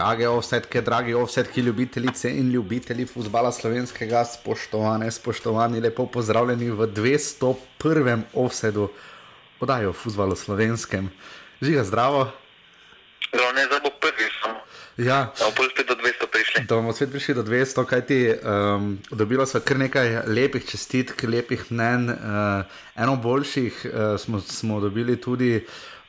Drage offsetke, dragi offsetki, ljubitelice in ljubitelji futbola slovenskega, spoštovane, spoštovani, lepo pozdravljeni v 201. offsetu, podajo v futbalu slovenskem. Žiga zdravo. Zdravo, ne zdaj bo prvi samo. Ja. Da bomo spet do 200 prišli. Da bomo spet prišli do 200, kajti um, dobilo smo kar nekaj lepih čestitk, lepih mnen. Uh, eno boljših uh, smo, smo dobili tudi. Uh,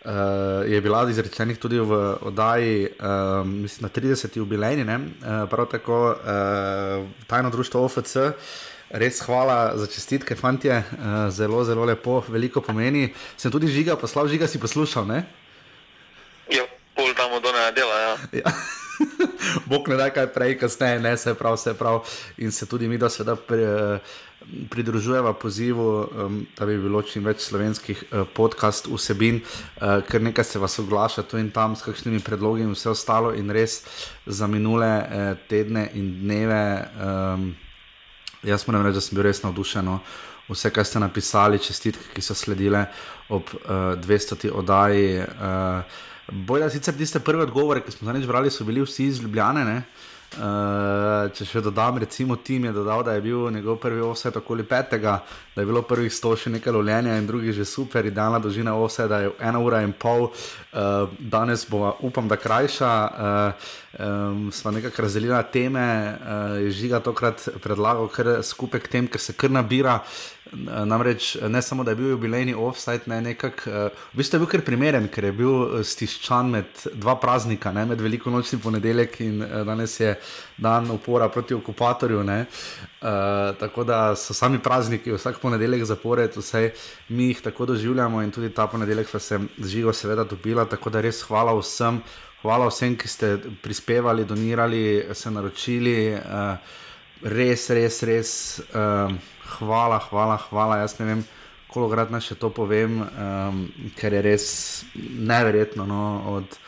je bila izrečenih tudi v oddaji um, mislim, na 30. jubilejni, uh, prav tako uh, tajno društvo OFC. Res hvala za čestitke, fantje, uh, zelo, zelo lepo, veliko pomeni. Sem tudi žiga poslal, žiga si poslušal. Ne? Ja, pol tam od onega dela. Ja. Ja. Bog ne da kaj prej, kasneje, ne se prav, vse prav. In se tudi mi, da se da. Pri, uh, pridružujeva pozivu, um, da bi bilo čim več slovenskih uh, podcast vsebin, uh, ker nekaj se vas oglaša tu in tam s kakšnimi predlogi in vse ostalo, in res za minule uh, tedne in dneve. Um, jaz moram reči, da sem bil res navdušen. No. Vse, kar ste napisali, čestitke, ki so sledile ob uh, 200. oddaji. Uh, Bojda sicer tiste prve odgovore, ki smo zdaj brali, so bili vsi iz Ljubljane. Uh, Uh, če še dodam, recimo, tim je dodal, da je bil njegov prvi offset okoli petega, da je bilo prvih sto še nekaj lovljenja in drugi že super, idealna dolžina offseta je ena ura in pol, uh, danes bo, upam, da krajša. Uh, um, sva nekako razdelila teme, uh, je žiga tokrat predlagal, ker skupaj k tem, ker se kar nabira. Namreč ne samo, da je bil jubilejni offside, ne nekako. Uh, v bistvu je bil kar primeren, ker je bil stiščan med dva praznika, ne, med veliko nočni ponedeljek in danes je dan upora proti okupatorju. Uh, tako da so sami prazniki, vsak ponedeljek zapored, vse mi jih tako doživljamo in tudi ta ponedeljek pa se živo seveda dobila. Tako da res hvala vsem, hvala vsem, ki ste prispevali, donirali, se naročili. Uh, res, res, res. Uh, hvala, hvala, hvala. Jaz ne vem, koliko krat naj še to povem, um, ker je res neverjetno. No, od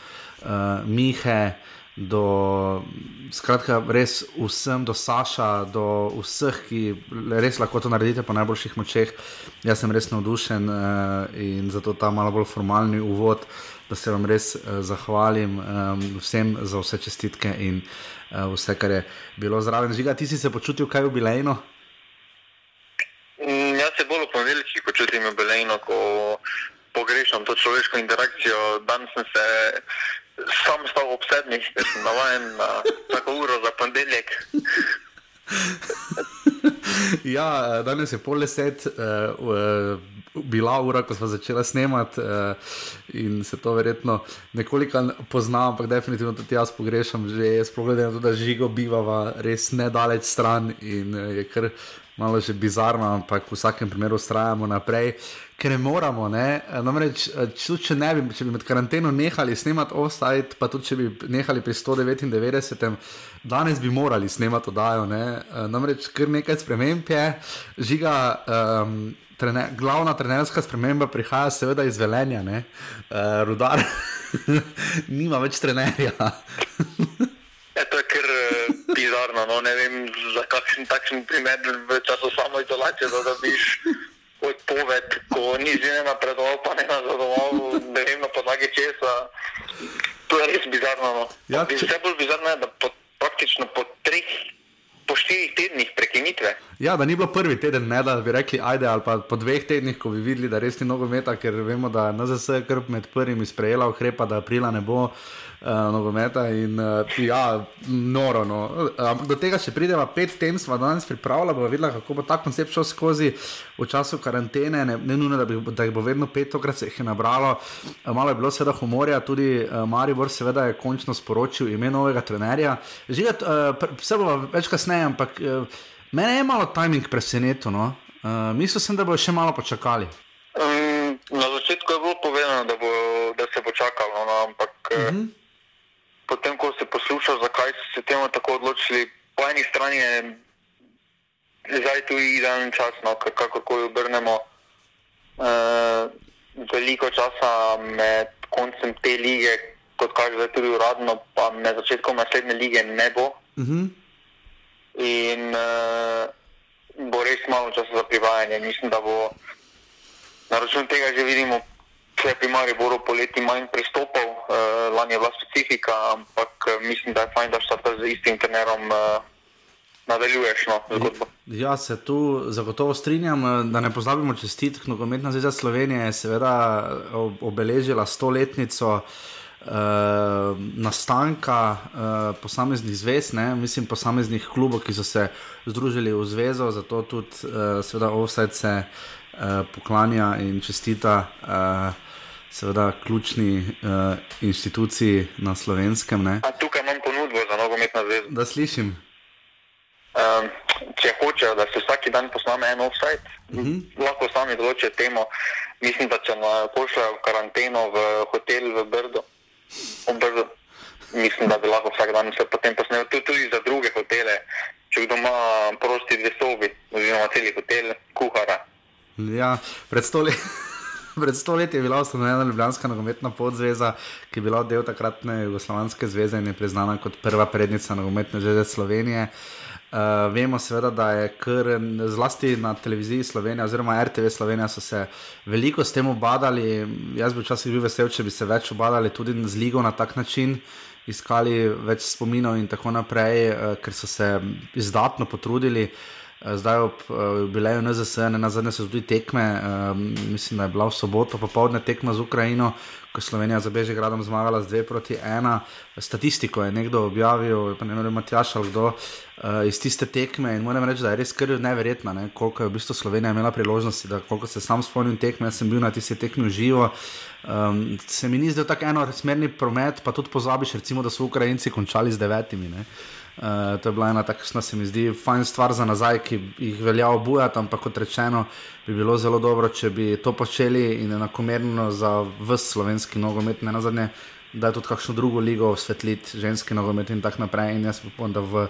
uh, Mihe do, skratka, res vsem, do Saša, do vseh, ki res lahko to naredite po najboljših močeh. Jaz sem res navdušen uh, in zato ta malo bolj formalni uvod. Da se vam res uh, zahvalim um, vsem za vse čestitke in uh, vse, kar je bilo zraven. Žiga, ti si se počutil kaj jubilejno? Mm, jaz se bolj v ponedeljki počutim jubilejno, ko pogrešam to človeško interakcijo. Danes sem se sam stal ob sedmih, ker sem navaden na tako uro za ponedeljek. ja, danes je pol deset, uh, bila ura, ko smo začeli snemati uh, in se to verjetno nekoliko pozna, ampak definitivno tudi jaz pogrešam, že sploh glede na to, da žigo bivava res nedaleč stran in uh, je kar malo že bizarno, ampak v vsakem primeru ustrajamo naprej, ker ne moramo. Ne? Namreč, če, če, ne bi, če bi med karanteno nehali snemati offside, pa tudi če bi nehali pri 199, danes bi morali snemati oddajo. Ne? Namreč, kar nekaj sprememb je, žiga. Um, Trene, glavna trenerska sprememba prihaja, seveda, iz velenja, uh, rudar, nima več trenerja. Ja, to je kar bizarno. No? Ne vem, za kakšen takšen primer v času samoizolacije, da dobiš odpoved, ko ni že napredoval, pa ne nazadoval, ne vem na podlagi česa. To je res bizarno. No? Ja, če... Vse bolj bizarno je, da po, praktično po treh, po štirih tednih prekinitve. Ja, da ni bilo prvi teden, ne, da bi rekli, ajde, ali pa po dveh tednih, ko bi videli, da res ni nogometa, ker vemo, da NZS je kar med prvimi sprejela ukrepa, da aprila ne bo uh, nogometa in uh, ja, noro. No. Ampak do tega še pridemo, pet tem smo danes pripravljali, bomo videli, kako bo ta koncept šel skozi v času karantene. Ne, ne nujno, da, bi, da jih bo vedno pet, tokrat se jih je nabralo. Uh, malo je bilo seveda humorja, tudi uh, Maribor seveda je končno sporočil ime novega trenerja. Žiga, uh, vse bo več kasneje, ampak uh, mene je malo timing presenetil. No? Uh, mislil sem, da bo še malo počakali. Um, na začetku je bilo povedano, da, bo, da se bo čakalo, no, ampak uh -huh. potem, ko se posluša, zakaj so se temu tako odločili, po eni strani je zdaj tu idealen čas, no, kakorkoli obrnemo. Uh, veliko časa med koncem te lige, kot kaže tudi uradno, pa med začetkom naslednje lige ne bo. Uh -huh. In uh, bo res malo časa za privajanje. Mislim, da bo na račun tega že vidimo, če je pri Mariboru poleti manj pristopov. Uh, lani je bila specifika, ampak mislim, da je fajn, da štarta z istim trenerom. Uh, nadaljuješ no, zgodbo. Ja, se tu zagotovo strinjam, da ne pozabimo čestitk. Nogometna zveza Slovenije je seveda obeležila stoletnico. Uh, nastanka uh, posameznih zvez, ne? mislim, posameznih klubov, ki so se združili v zvezo, zato tudi, uh, seveda, offset se uh, poklanja in čestita, uh, seveda, ključni uh, instituciji na slovenskem. Tukaj imam ponudbo za nogometno zvezo. Da slišim. Um, če hočejo, da se vsak dan posname en offset, uh mhm. -huh. lahko sami določijo temo. Mislim, da če me pošljajo v karanteno v hotel v Brdo, v Brdo mislim, da bi lahko vsak dan se potem posnel tudi, tudi za druge hotele. Če kdo ima prosti dve sobi, oziroma cel hotel, kuhara. Ja, predstavljaj. Pred stoletji je bila ustanovljena Ljubljanska nogometna podzveza, ki je bila del takratne Jugoslovanske zveze in je priznana kot prva prednica nogometne zveze Slovenije. Uh, Uh, vemo seveda, da je kar zlasti na televiziji Slovenije, oziroma RTV Slovenija, so se veliko s tem obadali. Jaz bi včasih bil vesel, če bi se več obadali tudi z ligo na tak način, iskali več spominov in tako naprej, uh, ker so se izdatno potrudili. Uh, zdaj ob uh, jubileju NZS, ne na zadnje so tudi tekme, uh, mislim, da je bila v soboto popoldne tekma z Ukrajino, ko je Slovenija za Bežigradom zmagala z 2 proti 1. Statistiko je nekdo objavil, pa ne vem, Matjaš ali kdo uh, iz tiste tekme. In moram reči, da je res kar neverjetno, ne, koliko je v bistvu Slovenija imela priložnosti, da koliko se sam spomnim tekme. Jaz sem bil na tisti tekmi v živo. Um, se mi ni zdel tako eno smerni promet, pa tudi pozabiš, recimo, da so Ukrajinci končali z devetimi. Ne. Uh, to je bila ena takšna, se mi zdi, fajn stvar za nazaj, ki jih velja obujati, ampak kot rečeno, bi bilo zelo dobro, če bi to počeli in enakomerno za vse slovenski nogomet, ne na zadnje, da je tudi kakšno drugo ligo osvetliti, ženski nogomet in tako naprej. In jaz upam, da v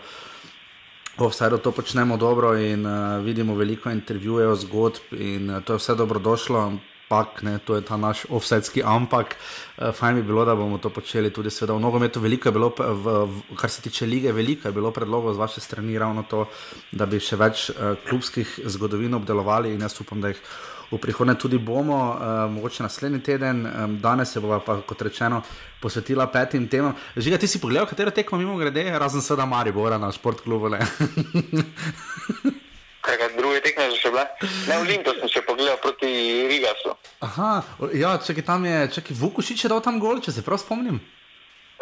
Vsaj to počnemo dobro in uh, vidimo veliko intervjujev, zgodb in uh, to je vse dobrodošlo ampak, ne, to je ta naš offsetski ampak. Uh, fajn bi bilo, da bomo to počeli tudi v nogometu. Veliko je bilo, v, v, kar se tiče lige, veliko je bilo predlogov z vaše strani, ravno to, da bi še več uh, klubskih zgodovin obdelovali in jaz upam, da jih. V prihodnje tudi bomo, uh, mogoče naslednji teden, um, danes se bomo pa, kot rečeno, posvetila petim temam. Žiga, ti si pogledal, katero tekmo mimo grede, razen seveda Maribora na športklubu. druge tekme že bile. Ne, Olimpij sem še pogledal proti Rigasu. Aha, ja, čakaj, tam je, čakaj, Vukušič je dal tam gol, če se prav spomnim.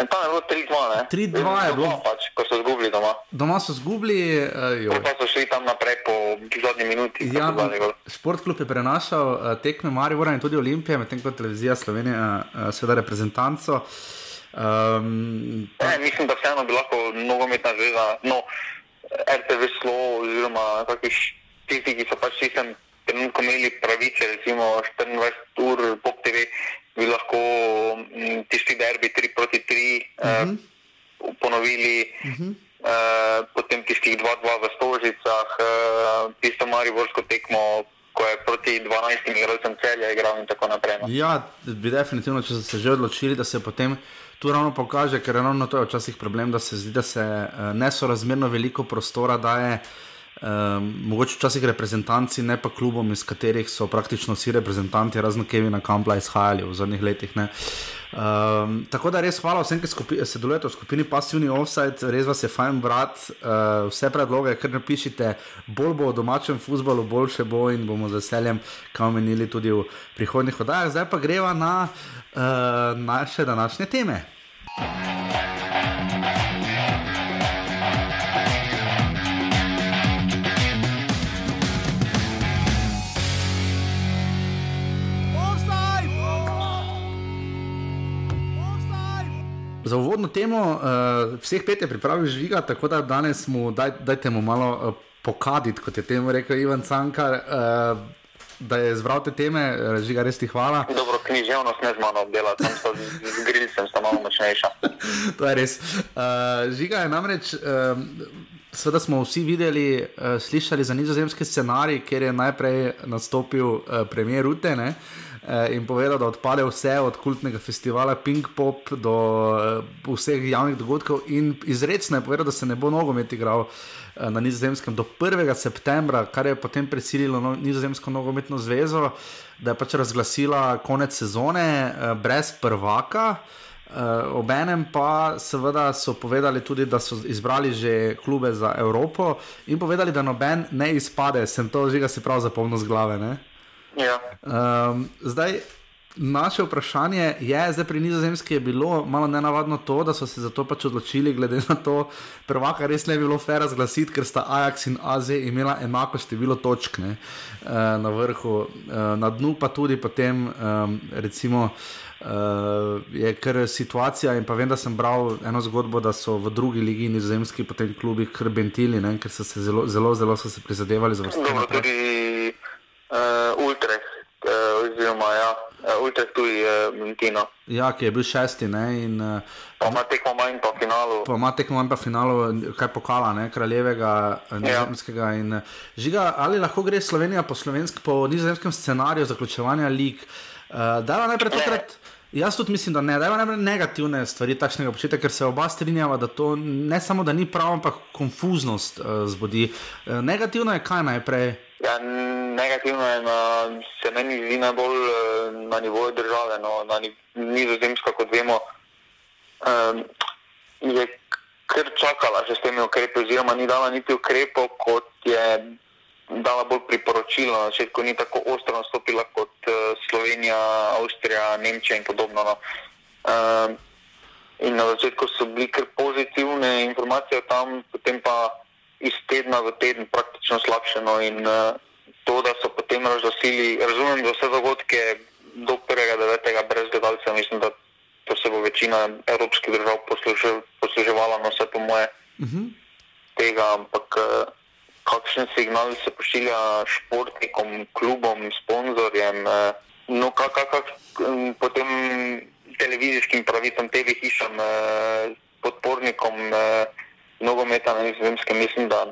In tam je bilo 3-2, ne? 3-2 je bilo. Pač, ko so zgubili doma. Doma so zgubili. Uh, pa so šli tam naprej po zadnji minuti. Ja, športklub je prenašal uh, tekme Maribora in tudi Olimpije, medtem ko televizija Slovenije, uh, seveda reprezentanco. Um, ne, mislim, da vseeno bi lahko nogometna zveza. No, RTV Slo, oziroma tisti, ki so pač v tem trenutku imeli pravice, recimo 24 ur pop TV, bi lahko m, tisti derbi 3 proti 3 uh -huh. uh, ponovili. Uh -huh. Uh, potem tistih 2-2 v Stožicah, uh, tisto Mariborsko tekmo, ko je proti 12 igralcem celja igral in tako naprej. No. Ja, bi definitivno, če so se že odločili, da se potem tu ravno pokaže, ker ravno to je včasih problem, da se zdi, da se uh, nesorazmerno veliko prostora daje. Um, mogoče včasih reprezentanci, ne pa klubom, iz katerih so praktično vsi reprezentanti, razen Kevina Kampla, izhajali v zadnjih letih. Um, tako da res hvala vsem, ki sodelujete v skupini Passivni Offside, res vas je fajn brat. Uh, vse predloge, kar napišite, bolj bo v domačem futbalu, boljše bo in bomo z veseljem kam menili tudi v prihodnih oddajah. Zdaj pa greva na uh, naše današnje teme. Za uvodno temo uh, vseh pet je pripravil žiga, tako da danes mu daj, dajte mu malo uh, pokaditi, kot je temu rekel Ivan Cankar. Uh, da je izbral te teme, eh, žiga res ti hvala. Dobro, književnost ne z mano obdela, tam so z grilcem, sta malo močnejša. to je res. Uh, žiga je namreč. Uh, Sveda smo vsi videli, uh, slišali za nizozemski scenarij, kjer je najprej nastopil uh, premijer Rute ne, uh, in povedal, da odpade vse od kultnega festivala Pink Pop do uh, vseh javnih dogodkov, in izrecno je povedal, da se ne bo nogomet igral Eh, na Nizozemskem do 1. septembra, kar je potem prisililo no, Nizozemsko nogometno zvezo, da je pač razglasila konec sezone eh, brez prvaka. Uh, Obenem pa seveda so povedali tudi, da so izbrali že klube za Evropo in povedali, da noben ne izpade, sem to že ga si prav zapomnil z glave. Ja. Um, zdaj, naše vprašanje je, zdaj pri Nizozemski je bilo malo nenavadno to, da so se za to pač odločili, glede na to, prvaka res ne bi bilo fair razglasiti, ker sta Ajax in AZ imela enako število točk ne, uh, na vrhu, uh, na dnu pa tudi potem, um, recimo. Uh, je kar situacija, in pa vem, da sem bral eno zgodbo, da so v drugi ligi nizozemski potem klubi krbentili, ne, ker so se zelo, zelo, zelo so se prizadevali za vrsto. Tudi uh, uh, oziroma ja, uh, Ultra tudi je uh, Mentino. Ja, ki je bil šesti. Ne, in, uh, pa ima tekmo manj po finalu. Pa ima tekmo manj po finalu, kaj pokala, ne, kraljevega, ja. nizozemskega. In, žiga, ali lahko gre Slovenija po, po nizozemskem scenariju zaključevanja lig? Uh, da, najprej takrat. Jaz tudi mislim, da ne, da je negativne stvari takšnega početja, ker se oba strinjava, da to ne samo da ni prav, ampak konfuznost uh, zbudi. Uh, negativno je kaj najprej? Ja, negativno je, na, se meni zdi najbolj uh, na nivoju države, no, na nizozemsko, kot vemo, um, je kar čakala že s temi ukrepi, oziroma ni dala niti ukrepov, kot je dala bolj priporočilo. Na začetku ni tako ostro nastopila kot uh, Slovenija, Avstrija, Nemčija in podobno. No. Uh, in na začetku so bili kar pozitivne informacije tam, potem pa iz tedna v teden praktično slabše. No. In uh, to, da so potem razglasili, razumem, da vse dogodke do 1.9. brez gledalcev, mislim, da to se bo večina evropskih držav posluževala, no vse po moje. Uh mhm. -huh. Tega, ampak uh, kakšen signal se pošilja športnikom, klubom, sponzorjem, eh, no, kak, kak, kak, potem televizijskim pravicam, TV hišam, eh, podpornikom eh, nogometa na nizozemskem. Mislim, da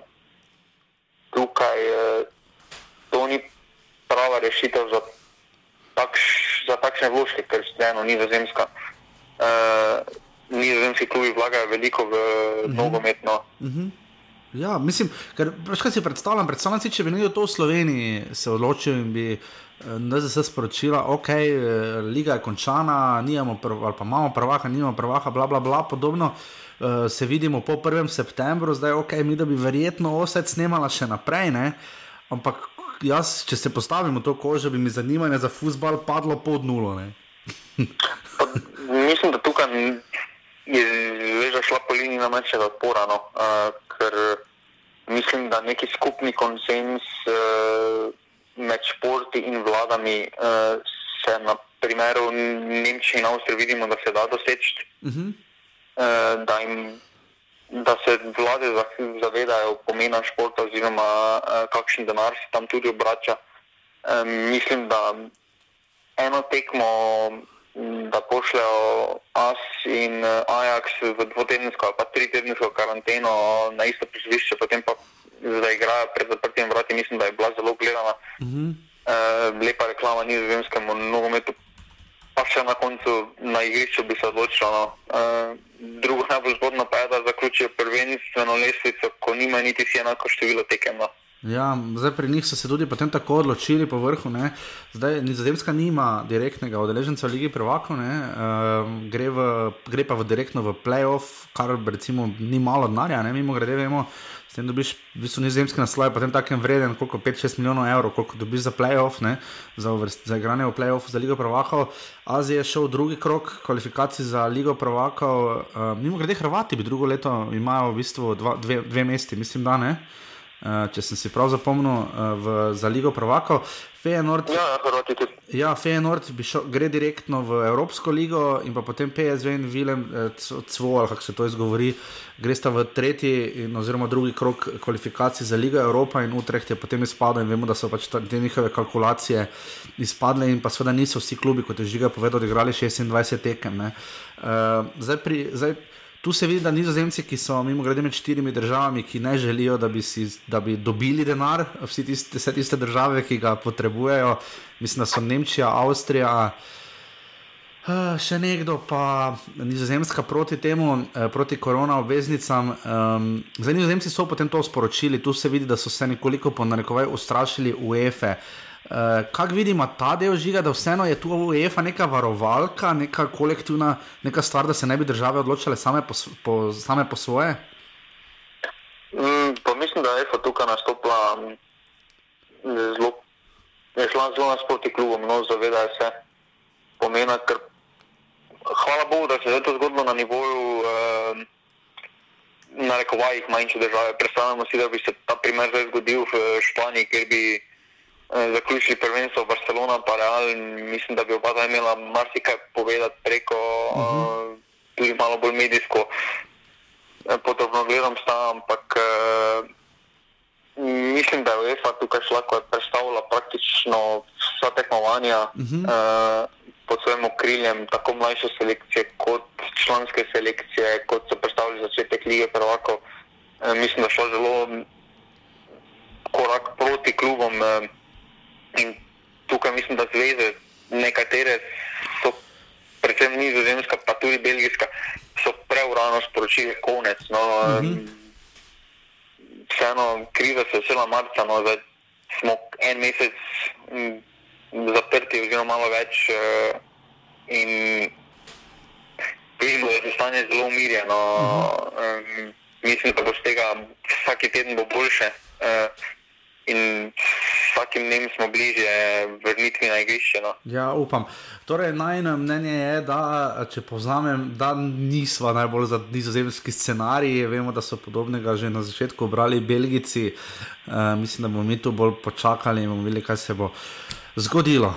tukaj to ni prava rešitev za, takš, za takšne vložke, ker se eno nizozemska. Nizozemski klubi vlagajo veliko v mhm. nogometno. Mm -hmm. Ja, mislim, ker kaj si predstavljam, predstavljam si, če bi nekdo to v Sloveniji se odločil in bi NZS eh, sporočila, ok, eh, liga je končana, nijamo prv, ali pa imamo prvaka, nimamo prvaka, bla, bla, bla, podobno. Uh, se vidimo po 1. septembru, zdaj ok, mi da bi verjetno osed snemala še naprej, ne? ampak jaz, če se postavim v to kožo, bi mi zanimanje za futbal padlo pod nulo. Mislim, da tukaj je že šla po liniji najmanjšega odpora. No? Uh, ker mislim, da neki skupni konsens uh, med športi in vladami uh, se na primeru Nemčije in Avstrije vidimo, da se da doseči. Uh -huh. Uh, da, da se vlade zavedajo pomena športa oziroma uh, kakšen denar se tam tudi obrača. Uh, mislim, da eno tekmo da pošljajo AS in eh, Ajax v dvotedensko ali pa tritedensko karanteno na isto prizorišče, potem pa zdaj igrajo pred zaprtimi vrati. Mislim, da je bila zelo gledana. Uh -huh. uh, lepa reklama nizozemskemu nogometu. Pa še na koncu na igrišču bi se odločilo. No. Uh, drugo najbolj zgodno pa je, da zaključijo prvenstveno lesvico, ko nima niti si enako število tekem. No. Ja, zdaj pri njih so se tudi potem tako odločili po vrhu. Ne. Zdaj Nizozemska nima direktnega udeleženca v Ligi Prvakov, uh, gre, gre pa v direktno v playoff, kar recimo ni malo denarja, ne mimo grede vemo. S tem dobiš v bistvu nizozemski naslov, potem takem vreden, koliko 5-6 milijonov evrov, koliko dobiš za playoff, ne, za, za igranje v playoff za Ligo Prvakov. Azija je šel drugi krok kvalifikacij za Ligo Prvakov. Uh, mimo grede Hrvati bi drugo leto imajo v bistvu dva, dve, dve mesti, mislim, da ne. Uh, če sem si prav zapomnil, uh, v, za Ligo Provako. Feyenoord, ja, Feyenoord šel, gre direktno v Evropsko ligo in potem PSV in Vilem, eh, Cvol, kako se to izgovori, gre sta v tretji in, oziroma drugi krok kvalifikacij za Ligo Evropa in Utrecht je potem izpadel in vemo, da so pač te njihove kalkulacije izpadle in pa seveda niso vsi klubi, kot je Žiga povedal, odigrali 26 tekem. Uh, zdaj, pri, zdaj Tu se vidi, da nizozemci, ki so mimo grede med štirimi državami, ki ne želijo, da bi, si, da bi dobili denar, vse tiste, vse tiste države, ki ga potrebujejo, mislim, da so Nemčija, Avstrija, uh, še nekdo, pa nizozemska proti temu, uh, proti korona obveznicam. Um, zdaj, nizozemci so potem to sporočili, tu se vidi, da so se nekoliko po narekovaj ustrašili UEFA. Uh, Kako vidimo ta del žiga, da vseeno je tu UEFA neka varovalka, neka kolektivna neka stvar, da se ne bi države odločile same po, po, same po svoje? Mm, pa mislim, da je UEFA tukaj nastopila mm, zelo, je šla zelo nasproti klubom, no zavedajo se pomena, ker hvala Bogu, da se je to zgodilo na nivoju. Uh, Na rekovajih manjše države. Predstavljamo si, da bi se ta primer zdaj zgodil v Španiji, kjer bi Eh, zaključili prvenstvo Barcelona, pa Real. Mislim, da bi oba ta imela marsikaj povedati preko, uh -huh. uh, tudi malo bolj medijsko. Eh, Podobno gledam sta, ampak mislim, da je UEFA tukaj šla, ko je predstavila praktično vsa tekmovanja uh -huh. uh, pod svojim okriljem, tako mlajše selekcije kot članske selekcije, kot so predstavili začetek lige prvakov. Mislim, da šla zelo korak proti klubom. Uh, In tukaj mislim, da zveze, nekatere so, predvsem nizozemska, pa tudi belgijska, so preurano sporočili konec. No, mm -hmm. Vseeno, kriza se je vsela marca, no, zdaj smo en mesec m, zaprti, oziroma malo več. Uh, in vidimo, da je stanje zelo umirjeno. Mm -hmm. um, mislim, da bo z tega vsak teden bo boljše. Uh, in vsakim dnem smo bližje vrnitvi na igrišče. No. Ja, upam. Torej, najno mnenje je, da če povzamem, da nismo najbolj za nizozemski scenarij. Vemo, da so podobnega že na začetku obrali Belgijci. Uh, mislim, da bomo mi tu bolj počakali in bomo videli, kaj se bo zgodilo.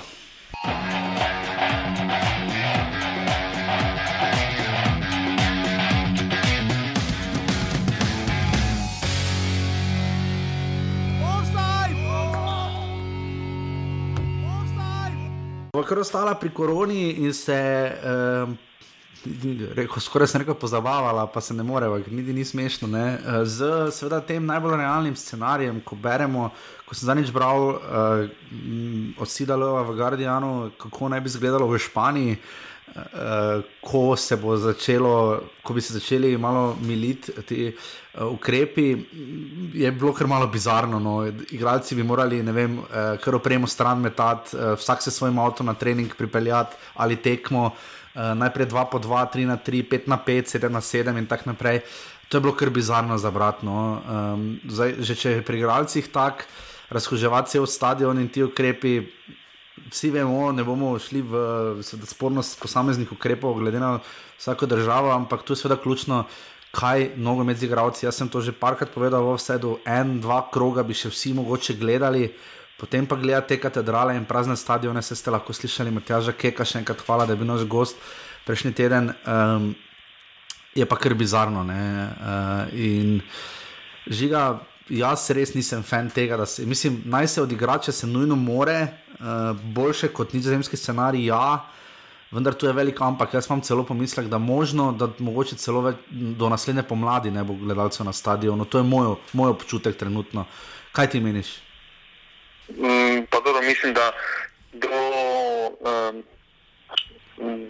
Kar ostala pri koroni in se, um, rekel, skoraj se nekaj pozabavala, pa se ne more, niti ni smešno. Ne? Eh, z seveda tem najbolj realnim scenarijem, ko beremo, ko sem zadnjič bral uh, od Sidalova v Guardianu, kako naj bi izgledalo v Španiji. Uh, ko se bo začelo, ko bi se začeli malo militi ti uh, ukrepi, je bilo kar malo bizarno. No. Igralci bi morali, ne vem, uh, kar opremo stran metati, uh, vsak se svojim avtom na trening pripeljati ali tekmo, uh, najprej 2 po 2, 3 na 3, 5 na 5, 7 na 7 in tako naprej. To je bilo kar bizarno za bratno. Um, zdaj, že če je pri igralcih tako, razhoževati se v stadion in ti ukrepi vsi vemo, ne bomo šli v spornost posameznih ukrepov, glede na vsako državo, ampak tu je seveda ključno, kaj nogomet z igravci. Jaz sem to že parkrat povedal, vse do en, dva kroga bi še vsi mogoče gledali. Potem pa gledate te katedrale in prazne stadione, se ste lahko slišali, Matjaža Keka, še enkrat hvala, da je bil naš gost prejšnji teden. Um, je pa kar bizarno. Uh, in žiga, jaz res nisem fan tega, da se, mislim, naj se odigra, če se nujno more, uh, boljše kot nizozemski scenarij, ja, vendar tu je velik ampak. Jaz imam celo pomislek, da možno, da mogoče celo več, do naslednje pomladi ne bo gledalcev na stadionu. To je moj, moj občutek trenutno. Kaj ti meniš? Mm, pa dobro, mislim, da do, um,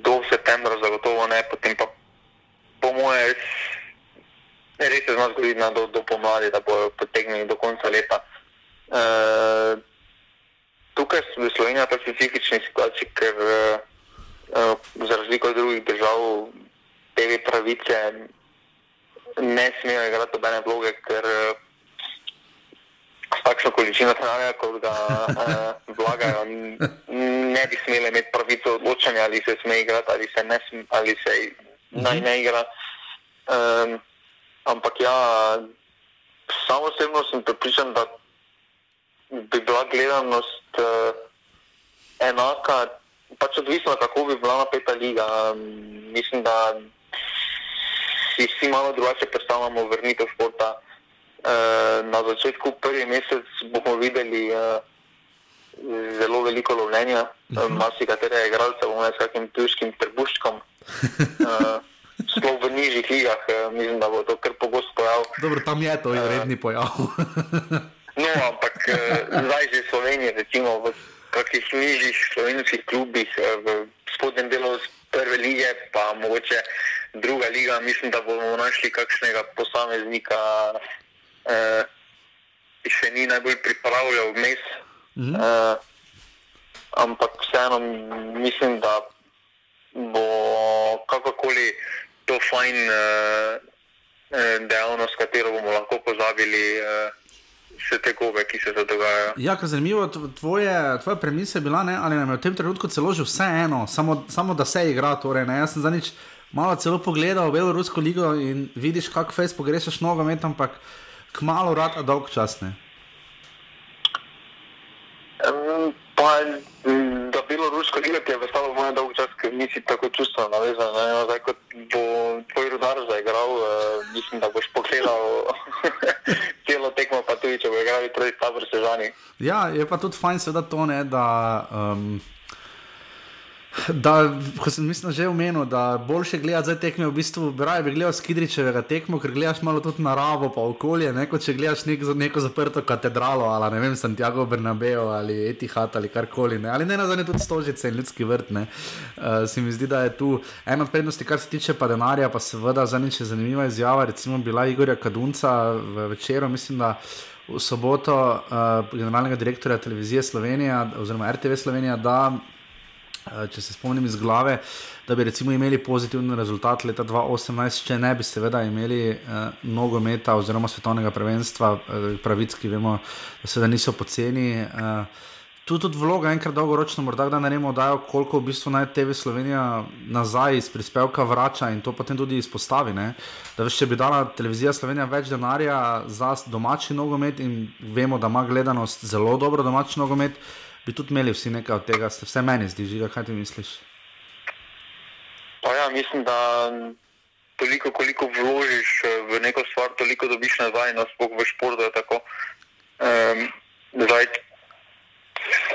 do septembra zagotovo ne, potem pa po moje. Res se zna zgoditi do, do pomladi, da bodo potegnili do konca leta. E, tukaj v Sloveniji je pa specifična situacija, ker e, za razliko od drugih držav te pravice ne smejo igrati nobene vloge, ker e, s takšno količino denarja, kot ga e, vlagajo, ne bi smeli imeti pravico odločanja, ali se sme igrati ali se ne sme, ali se naj ne igra. E, Ampak ja, samo osebno sem pripričan, da bi bila gledanost uh, enaka, pač odvisno, kako bi bila napeta liga. Mislim, da si vsi malo drugače predstavljamo vrnitev športa. Uh, na začetku prvi mesec bomo videli uh, zelo veliko lovljenja, uh -huh. marsikatere igralce bomo s kakim tuškim trbuškom. Uh, sploh v nižjih ligah, eh, mislim, da bo to kar pogosto pojav. Dobro, tam je to, je uh, redni pojav. no, ampak eh, zdaj že Slovenije, recimo v kakšnih nižjih slovenskih klubih, eh, v spodnjem delu prve lige, pa mogoče druga liga, mislim, da bomo našli kakšnega posameznika, eh, ki še ni najbolj pripravljal vmes. -huh. uh, ampak vseeno mislim, da bo kakorkoli to fajn uh, dejavnost, katero bomo lahko pozabili. Uh, Vse te gobe, ki se dogajajo. Ja, zanimivo, tvoje, tvoje premise je bila, ne, ali nam je v tem trenutku celo že vse eno, samo, samo da se igra. Torej, Jaz sem zadnjič malo celo pogledal Belorusko ligo in vidiš, kako fez pogrešaš nogomet, ampak kmalo rad, a dolg čas ne. Um, pa, da bilo rusko ligo, ti je postalo moj dolg ker nisi tako čustveno navezan. Ne? Zdaj, kot bo tvoj rudar zaigral, uh, mislim, da boš pogledal celo tekmo, pa tudi če bo igral proti tabor sežani. Ja, je pa tudi fajn seveda to, ne, da. Um, Da, ko sem mislim, že omenil, da boljše gledati za tekme, v bistvu raje bi gledal skidričevega tekmo, ker gledaš malo tudi naravo, pa okolje, ne kot če gledaš nek, neko zaprto katedralo ali ne vem, Santiago Bernabeo ali Etihad ali karkoli. Ne. Ali ne na zadnje tudi stožice in ljudski vrt. Uh, se mi zdi, da je tu ena prednosti, kar se tiče pa denarja, pa seveda zadnjič je zanimiva izjava, recimo bila Igorja Kadunca v večeru, mislim, da. V soboto uh, generalnega direktorja televizije Slovenija, oziroma RTV Slovenija, da če se spomnim iz glave, da bi recimo imeli pozitiven rezultat leta 2018, če ne bi seveda imeli uh, nogometa oziroma svetovnega prvenstva, uh, pravic, ki vemo, da se da niso poceni. Uh, Tu tudi vloga, enkrat dolgoročno, morda da ne remo, dajo, koliko v bistvu naj TV Slovenija nazaj iz prispevka vrača in to potem tudi izpostavi. Ne? Da veš, če bi dala televizija Slovenija več denarja za domači nogomet in vemo, da ima gledanost zelo dobro domači nogomet, bi tudi imeli vsi nekaj od tega, se vse meni zdi, že kaj ti misliš? Pa ja, mislim, da toliko, koliko vložiš eh, v neko stvar, toliko dobiš nazaj, no sploh v športu. Um, zdaj,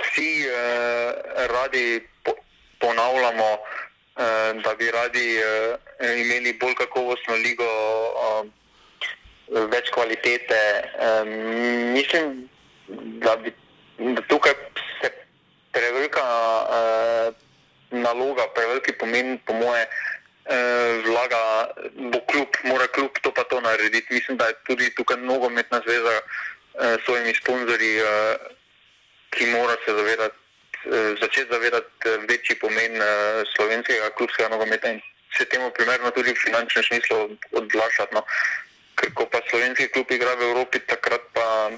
vsi uh, radi po, ponavljamo, uh, da bi radi uh, imeli bolj kakovostno ligo, uh, več kvalitete. Um, mislim, da bi da tukaj prevelika uh, naloga, preveliki pomen, po moje, uh, vlaga, bo kljub, mora kljub to pa to narediti. Mislim, da je tudi tukaj nogometna zveza uh, s svojimi sponzorji, uh, ki mora se zavedati, uh, začeti zavedati večji pomen uh, slovenskega klubskega nogometa in se temu primerno tudi v finančnem smislu odlašati. No. Ker ko pa slovenski klub igra v Evropi, takrat pa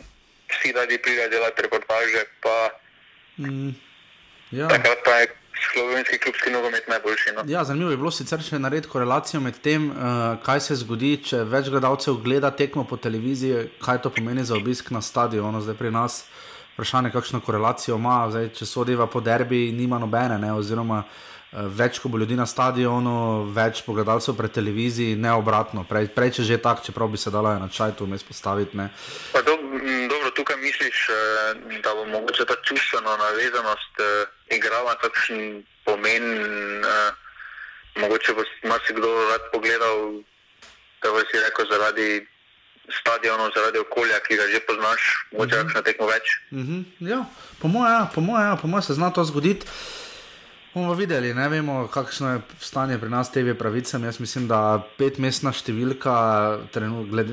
vsi radi pridejo delati reportaže. Pa, mm, ja. Takrat pa je slovenski klubski nogomet najboljši. No? Ja, zanimivo je bilo sicer še narediti korelacijo med tem, uh, kaj se zgodi, če več gledalcev gleda tekmo po televiziji, kaj to pomeni za obisk na stadionu, zdaj pri nas. Vprašanje, kakšno korelacijo ima, zdaj, če sodiva po derbi, nima nobene. Ne, oziroma, uh, več, ko bo ljudi na stadionu, več pogledalcev pred televizijo, ne obratno. Prej, prej če že tako, čeprav bi se dalo na čaj tu mes postaviti. Do, dobro, tukaj misliš, eh, da bo mogoče ta čustvena navezanost eh, igrala takšen pomen. Mogoče bo marsikdo rad pogledal, da bo si rekel, zaradi stadionov, zaradi okolja, ki ga že poznaš, mogoče uh -huh. tekmo več. Uh -huh. ja, po mojem, ja, po mojem, ja, po mojem se zna to zgoditi. Bomo videli, ne vemo, kakšno je stanje pri nas TV pravicami. Jaz mislim, da petmestna številka,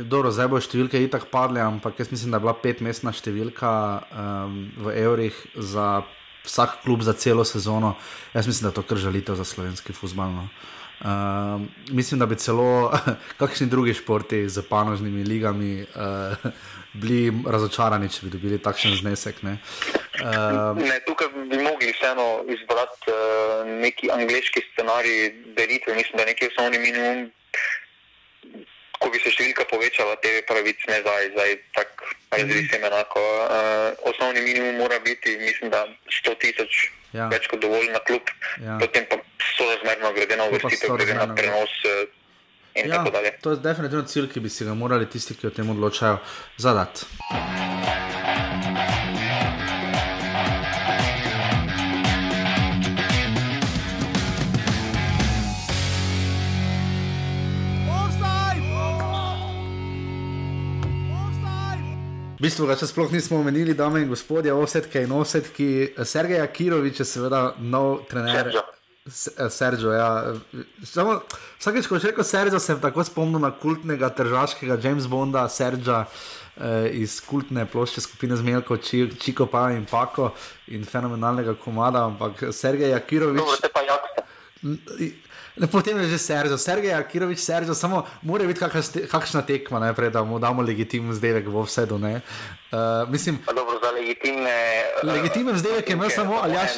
dobro, zdaj bo številke itak padle, ampak jaz mislim, da je bila petmestna številka um, v evrih za vsak klub za celo sezono. Jaz mislim, da je to kar žalitev za slovenski futbol. No. Um, mislim, da bi celo kakšni drugi športi z panožnimi ligami uh, bili razočarani, če bi dobili takšen znesek. Ne. Uh, ne, tukaj bi mogli vseeno izbrati uh, neki angliški scenarij, delitve. Mislim, da je neki osnovni minimum, ko bi se številka povečala, te pravice ne zdaj, zdaj tako razvise mhm. enako. Uh, osnovni minimum mora biti, mislim, da 100 tisoč, ja. več kot dovolj na klub, ja. potem pa so razmerno glede na uvrstitev, glede na prenos. Uh, Ja, to je definitivno cilj, ki bi si ga morali tisti, ki o tem odločajo, zadati. V bistvu ga še sploh nismo omenili, dame in gospodje, osetke in osetki. Sergej Akirovič je seveda nov trener. Sergio, ja. Samo, vsakeč, ko še rekel Sergio, sem tako spomnil na kultnega tržaškega James Bonda, Sergio. iz kultne plošče skupine Zmelko, Čiko pa in Pako in fenomenalnega komada, ampak Sergej Jakirovič. Dobro. Potem je že Sergej, Sergej Akirovič, Sergej, samo mora biti kakšna tekma, najprej, da mu damo legitimno zdaj, da bo vse do ne. Uh, mislim, dobro, za legitimne. Uh, legitimno zdaj, je imel samo Aljaš,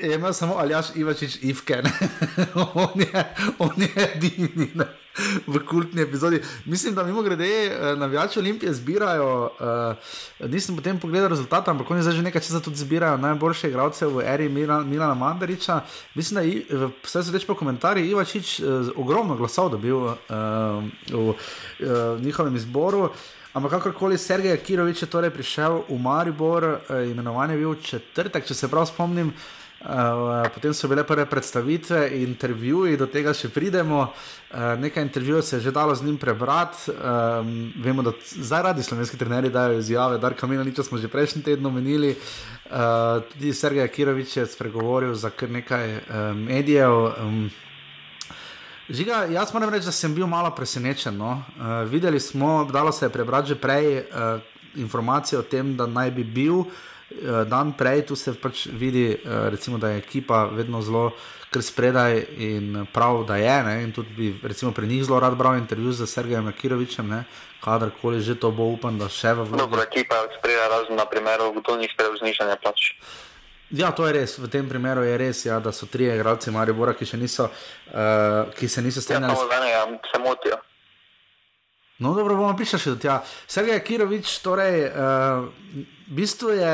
je imel samo Aljaš Ivačič Ivke, on je, on je edini. Ne? v kultni epizodi. Mislim, da mimo grede eh, navijači Olimpije zbirajo, uh, nisem potem pogledal rezultate, ampak oni zdaj že nekaj časa tudi zbirajo najboljše igralce v eri Milana Mandariča. Mislim, da vse se reče po komentarjih, Ivačič uh, ogromno glasov dobil uh, v uh, njihovem izboru. Ampak kakorkoli, Sergej Kirovič je torej prišel v Maribor, uh, imenovan je bil četrtek, če se prav spomnim. Uh, potem so bile prve predstavitve, intervjuji, do tega še pridemo. Uh, nekaj intervjujev se je že dalo z njim prebrati. Um, vemo, da zaradi slovenskih trenerjev dajo izjave, da kamino nič smo že prejšnji teden omenili. Uh, tudi Sergej Kirovič je spregovoril za kar nekaj uh, medijev. Um, Žiga, jaz moram reči, da sem bil malo presenečen. No? Uh, videli smo, dalo se je prebrati že prej uh, informacije o tem, da naj bi bil. Eh, dan prej, tu se pač vidi, eh, recimo, da je ekipa vedno zelo spredaj in prav, da je. Ne? In tudi bi recimo, pri njih zelo rad bral intervju z Sergejem Kirovičem, kadarkoli že to bo, upam, da še v vrhu. Dobro, ekipa je spredaj, razen na primeru, kdo ni sprejel znižanje plač. Ja, to je res. V tem primeru je res, ja, da so tri igralci Maribora, ki, niso, uh, ki se niso strinjali. Ja, se motijo. No, dobro, bomo prišli še do tega. Sergej Kirovič, torej, uh, v bistvu je.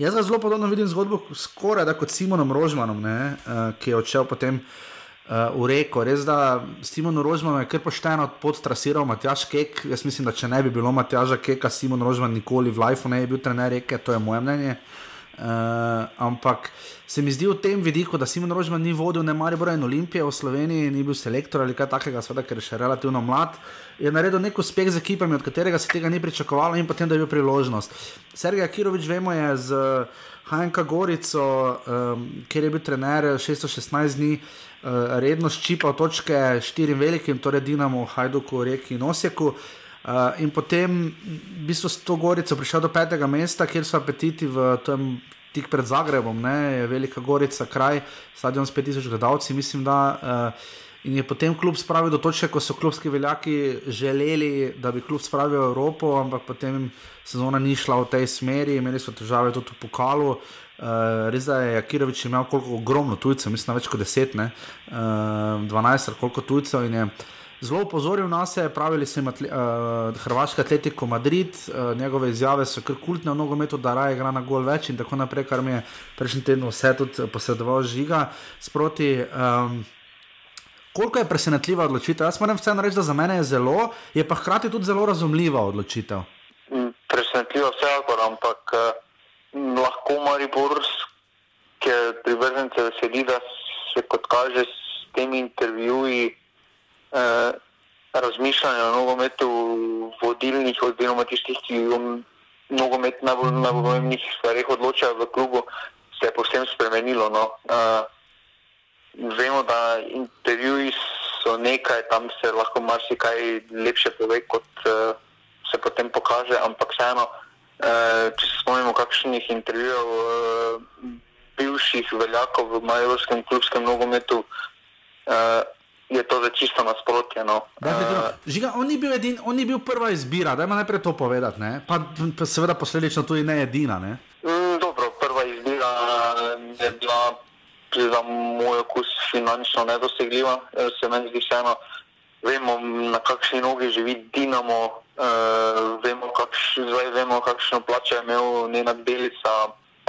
Jaz ga zelo podobno vidim zgodbo, skoraj da kot Simonom Rožmanom, ne, uh, ki je odšel potem uh, v reko. Res da Simon Rožman je kar pošteno podtrasiral Matjaš Kek. Jaz mislim, da če ne bi bilo Matjaža Keka, Simon Rožman nikoli v Lifeu ne bi bil trener reke, to je moje mnenje. Uh, ampak se mi zdi v tem vidiku, da Simon Rožman ni vodil ne Maribora in Olimpije v Sloveniji, ni bil selektor ali kaj takega, seveda, ker je še relativno mlad, je naredil nek uspeh z ekipami, od katerega se tega ni pričakovalo in potem da je bil priložnost. Sergej Kirovič, vemo, je z HNK Gorico, um, kjer je bil trener 616 dni. Uh, redno ščipal točke štirim velikim, torej Dinamo, Hajduku, Reki in Osijeku. Uh, in potem, v bistvu, s to gorico prišel do petega mesta, kjer so apetiti v tem tik pred Zagrebom, ne, velika gorica, kraj, stadion s 5000 gledalci, mislim, da. Uh, In je potem klub spravil do točke, ko so klubski veljaki želeli, da bi klub spravil v Evropo, ampak potem sezona ni šla v tej smeri, imeli so težave tudi v pokalu. Uh, res je, Jakirovič imel koliko ogromno tujcev, mislim, več kot 10, ne, uh, 12 ali koliko tujcev. In je uh, zelo upozoril na sebe, pravili so jim uh, Hrvaški atletiko Madrid, uh, njegove izjave so kar kultne v nogometu, da raje igra na gol več in tako naprej, kar mi je prejšnji teden vse tudi posredoval žiga sproti. Um, Koliko je presenetljiva odločitev? Jaz moram vseeno reči, da za mene je zelo, je pa hkrati tudi zelo razumljiva odločitev. Mm, presenetljiva vsekakor, ampak eh, lahko Mariborske privržence veseli, da se kot kaže s temi intervjuji eh, razmišljanja o nogometu vodilnih, oziroma tistih, ki o nogometu najbolj pomembnih stvarih odločajo v klubu, se je povsem spremenilo. No. Eh, vemo, da intervjuji so nekaj, tam se lahko marsikaj lepše pove, kot eh, se potem pokaže, ampak vseeno, eh, če se spomnimo kakšnih intervjujev. Eh, Bivših veljakov v majorskem klubskem nogometu, uh, je to za čisto nasprotje. No. Uh, Žiga, on, ni edin, on ni bil prva izbira, da ima najprej to povedati, pa, pa seveda posledično tudi ne edina. Ne? Mm, dobro, prva izbira je bila za moj okus finančno nedosegljiva, se meni zdi vseeno. Vemo, na kakšni nogi živi Dinamo, uh, vemo, kakš, vemo, kakšno plačo je imel njena Belica,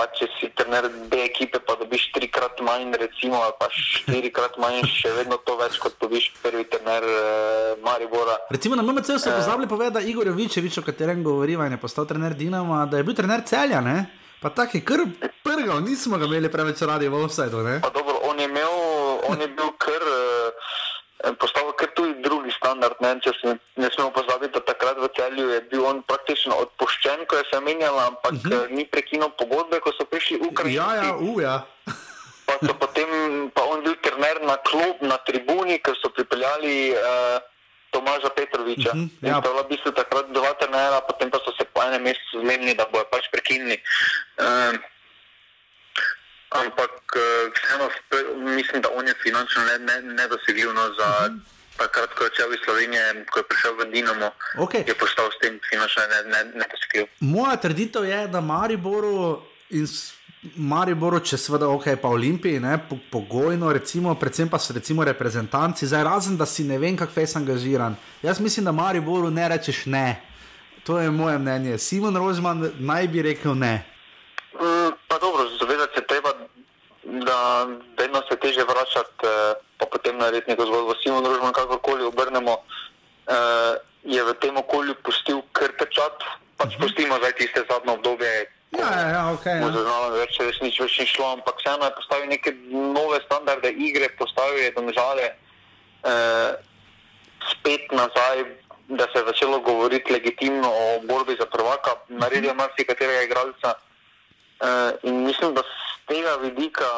pa če si trener B ekipe, pa dobiš trikrat manj, recimo, pa štirikrat manj, še vedno to več kot dobiš prvi trener uh, Maribora. Recimo na MMC so uh, pozabili povedati, da Igor Jovičevič, o katerem govoriva, je postal trener Dinama, da je bil trener celja, ne? Pa tako je kar prgal, nismo ga imeli preveč radi v offsetu, ne? Pa dobro, on je imel, on je bil kar... Uh, postavil kar tudi drugi standard. Ne, se, ne smemo pozabiti, da takrat v celju je bil on praktično odpoščen, ko je se menjal, ampak uh mhm. -huh. ni prekinil pogodbe, ko so prišli v Ukrajino. Ja, ja, uh, ja. pa potem pa on bil trener na klub, na tribuni, ker so pripeljali uh, Tomaža Petroviča. Uh -huh, ja. To je bilo v bistvu takrat dva trenera, potem pa so se po enem mesecu zmenili, da bojo pač prekinili. Um, ampak uh, vseeno mislim, da on je finančno nedosegljiv ne, ne za uh mhm. -huh. Takrat, ko je odšel iz Slovenije, ko je prišel v Dinamo, okay. je postal s tem finančno nedosegljiv. Ne, ne Moja trditev je, da Mariboru in Mariboru, če seveda ok, pa Olimpiji, ne, pogojno, recimo, predvsem pa so recimo reprezentanci, zdaj razen da si ne vem, kako je angažiran. Jaz mislim, da Mariboru ne rečeš ne. To je moje mnenje. Simon Rožman naj bi rekel ne. Mm, pa dobro, treba, da vedno se teže vračati, eh, pa potem narediti neko zgodbo. Simon Rožman, kakorkoli obrnemo, eh, je v tem okolju pustil krpečat, pač mhm. pustimo zdaj tiste zadnje obdobje. Ja, ja, ja, okay, ja. Zaznamo, več se resnič več ni šlo, ampak vseeno je postavil neke nove standarde igre, postavil je domžale eh, spet nazaj, da se je začelo govoriti legitimno o borbi za prvaka, naredil mhm. marsikaterega igralca. Eh, in mislim, da z tega vidika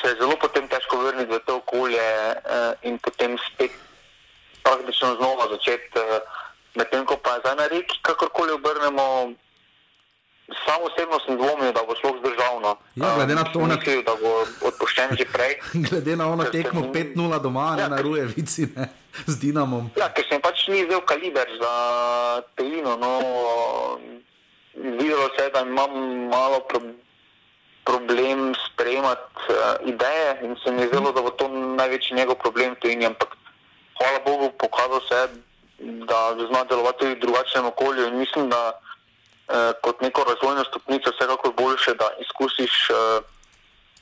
se je zelo potem težko vrniti v to okolje eh, in potem spet praktično znova začeti. Eh, Medtem ko pa zdaj na reki, kakorkoli obrnemo, Samo osebno sem dvomil, da bo šlo zdržavno. Ja, glede na to, um, mislil, da bo odpuščen že prej. glede na ono tekmo 5-0 doma, ne ja, na ruje, vici, ne, z Dinamom. Ja, ker sem pač ni vzel kaliber za Pelino. No, videlo se je, da imam malo pro, problem sprejemati uh, ideje in se mi je zdelo, da bo to največji njegov problem v Pelini. Ampak hvala Bogu, pokazal se je, da zna delovati tudi v drugačnem okolju in mislim, da Eh, kot neko razvojno stopnico, vsekakor boljše, da izkusiš uh,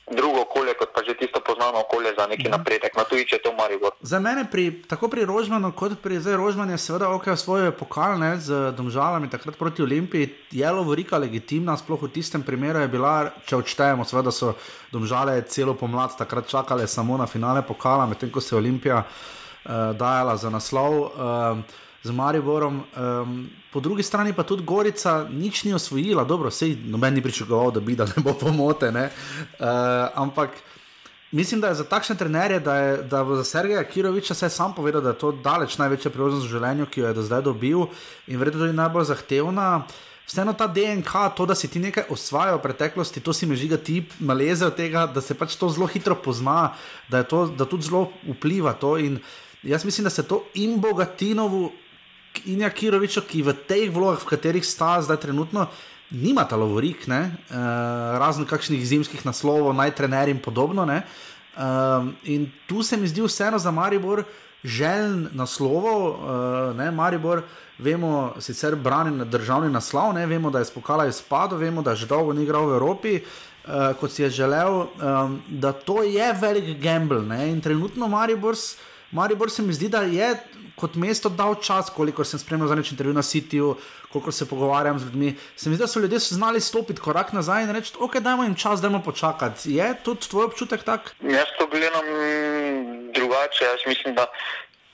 drugo okolje, kot pa že tisto poznano okolje za neki ja. napredek. Na tuji, če je to Maribor. Za mene, pri, tako pri Rožmanu, kot pri zdaj Rožmanu, je seveda ok, svoje pokalne z domžalami takrat proti Olimpiji. Je Lovorika legitimna, sploh v tistem primeru je bila, če odštejemo, seveda so domžale celo pomlad takrat čakale samo na finale pokala, medtem ko se je Olimpija uh, dajala za naslov. Uh, z Mariborom. Um, po drugi strani pa tudi Gorica nič ni osvojila, dobro, sej noben ni pričakoval, da bi da ne bo pomote. Ne? Uh, ampak mislim, da je za takšne trenerje, da je da za Sergeja Kiroviča se sam povedal, da je to daleč največja priložnost v življenju, ki jo je do zdaj dobil in verjetno tudi najbolj zahtevna. Vseeno ta DNK, to, da si ti nekaj osvajal v preteklosti, to si mi žiga ti maleze od tega, da se pač to zelo hitro pozna, da, to, da tudi zelo vpliva to. In jaz mislim, da se to in Bogatinovu in Jakiroviča, ki v teh vlogah, v katerih sta zdaj trenutno, nima ta lovorik, uh, razen kakšnih zimskih naslovov, naj trener in podobno. Uh, in tu se mi zdi vseeno za Maribor željen naslovov, uh, ne, Maribor. Vemo, sicer brani državni naslov, ne, vemo, da je spokala izpadlo, vemo, da je že dolgo ni igral v Evropi, uh, kot si je želel, um, da to je velik gamble. Ne, in trenutno Maribor, Maribor se mi zdi, da je kot mesto dal čas, koliko sem spremljal za neč intervju na Cityju, koliko se pogovarjam z ljudmi. Se mi zdi, da so ljudje znali stopiti korak nazaj in reči, ok, dajmo jim čas, dajmo počakati. Je tudi tvoj občutek tak? Jaz to gledam drugače. Jaz mislim, da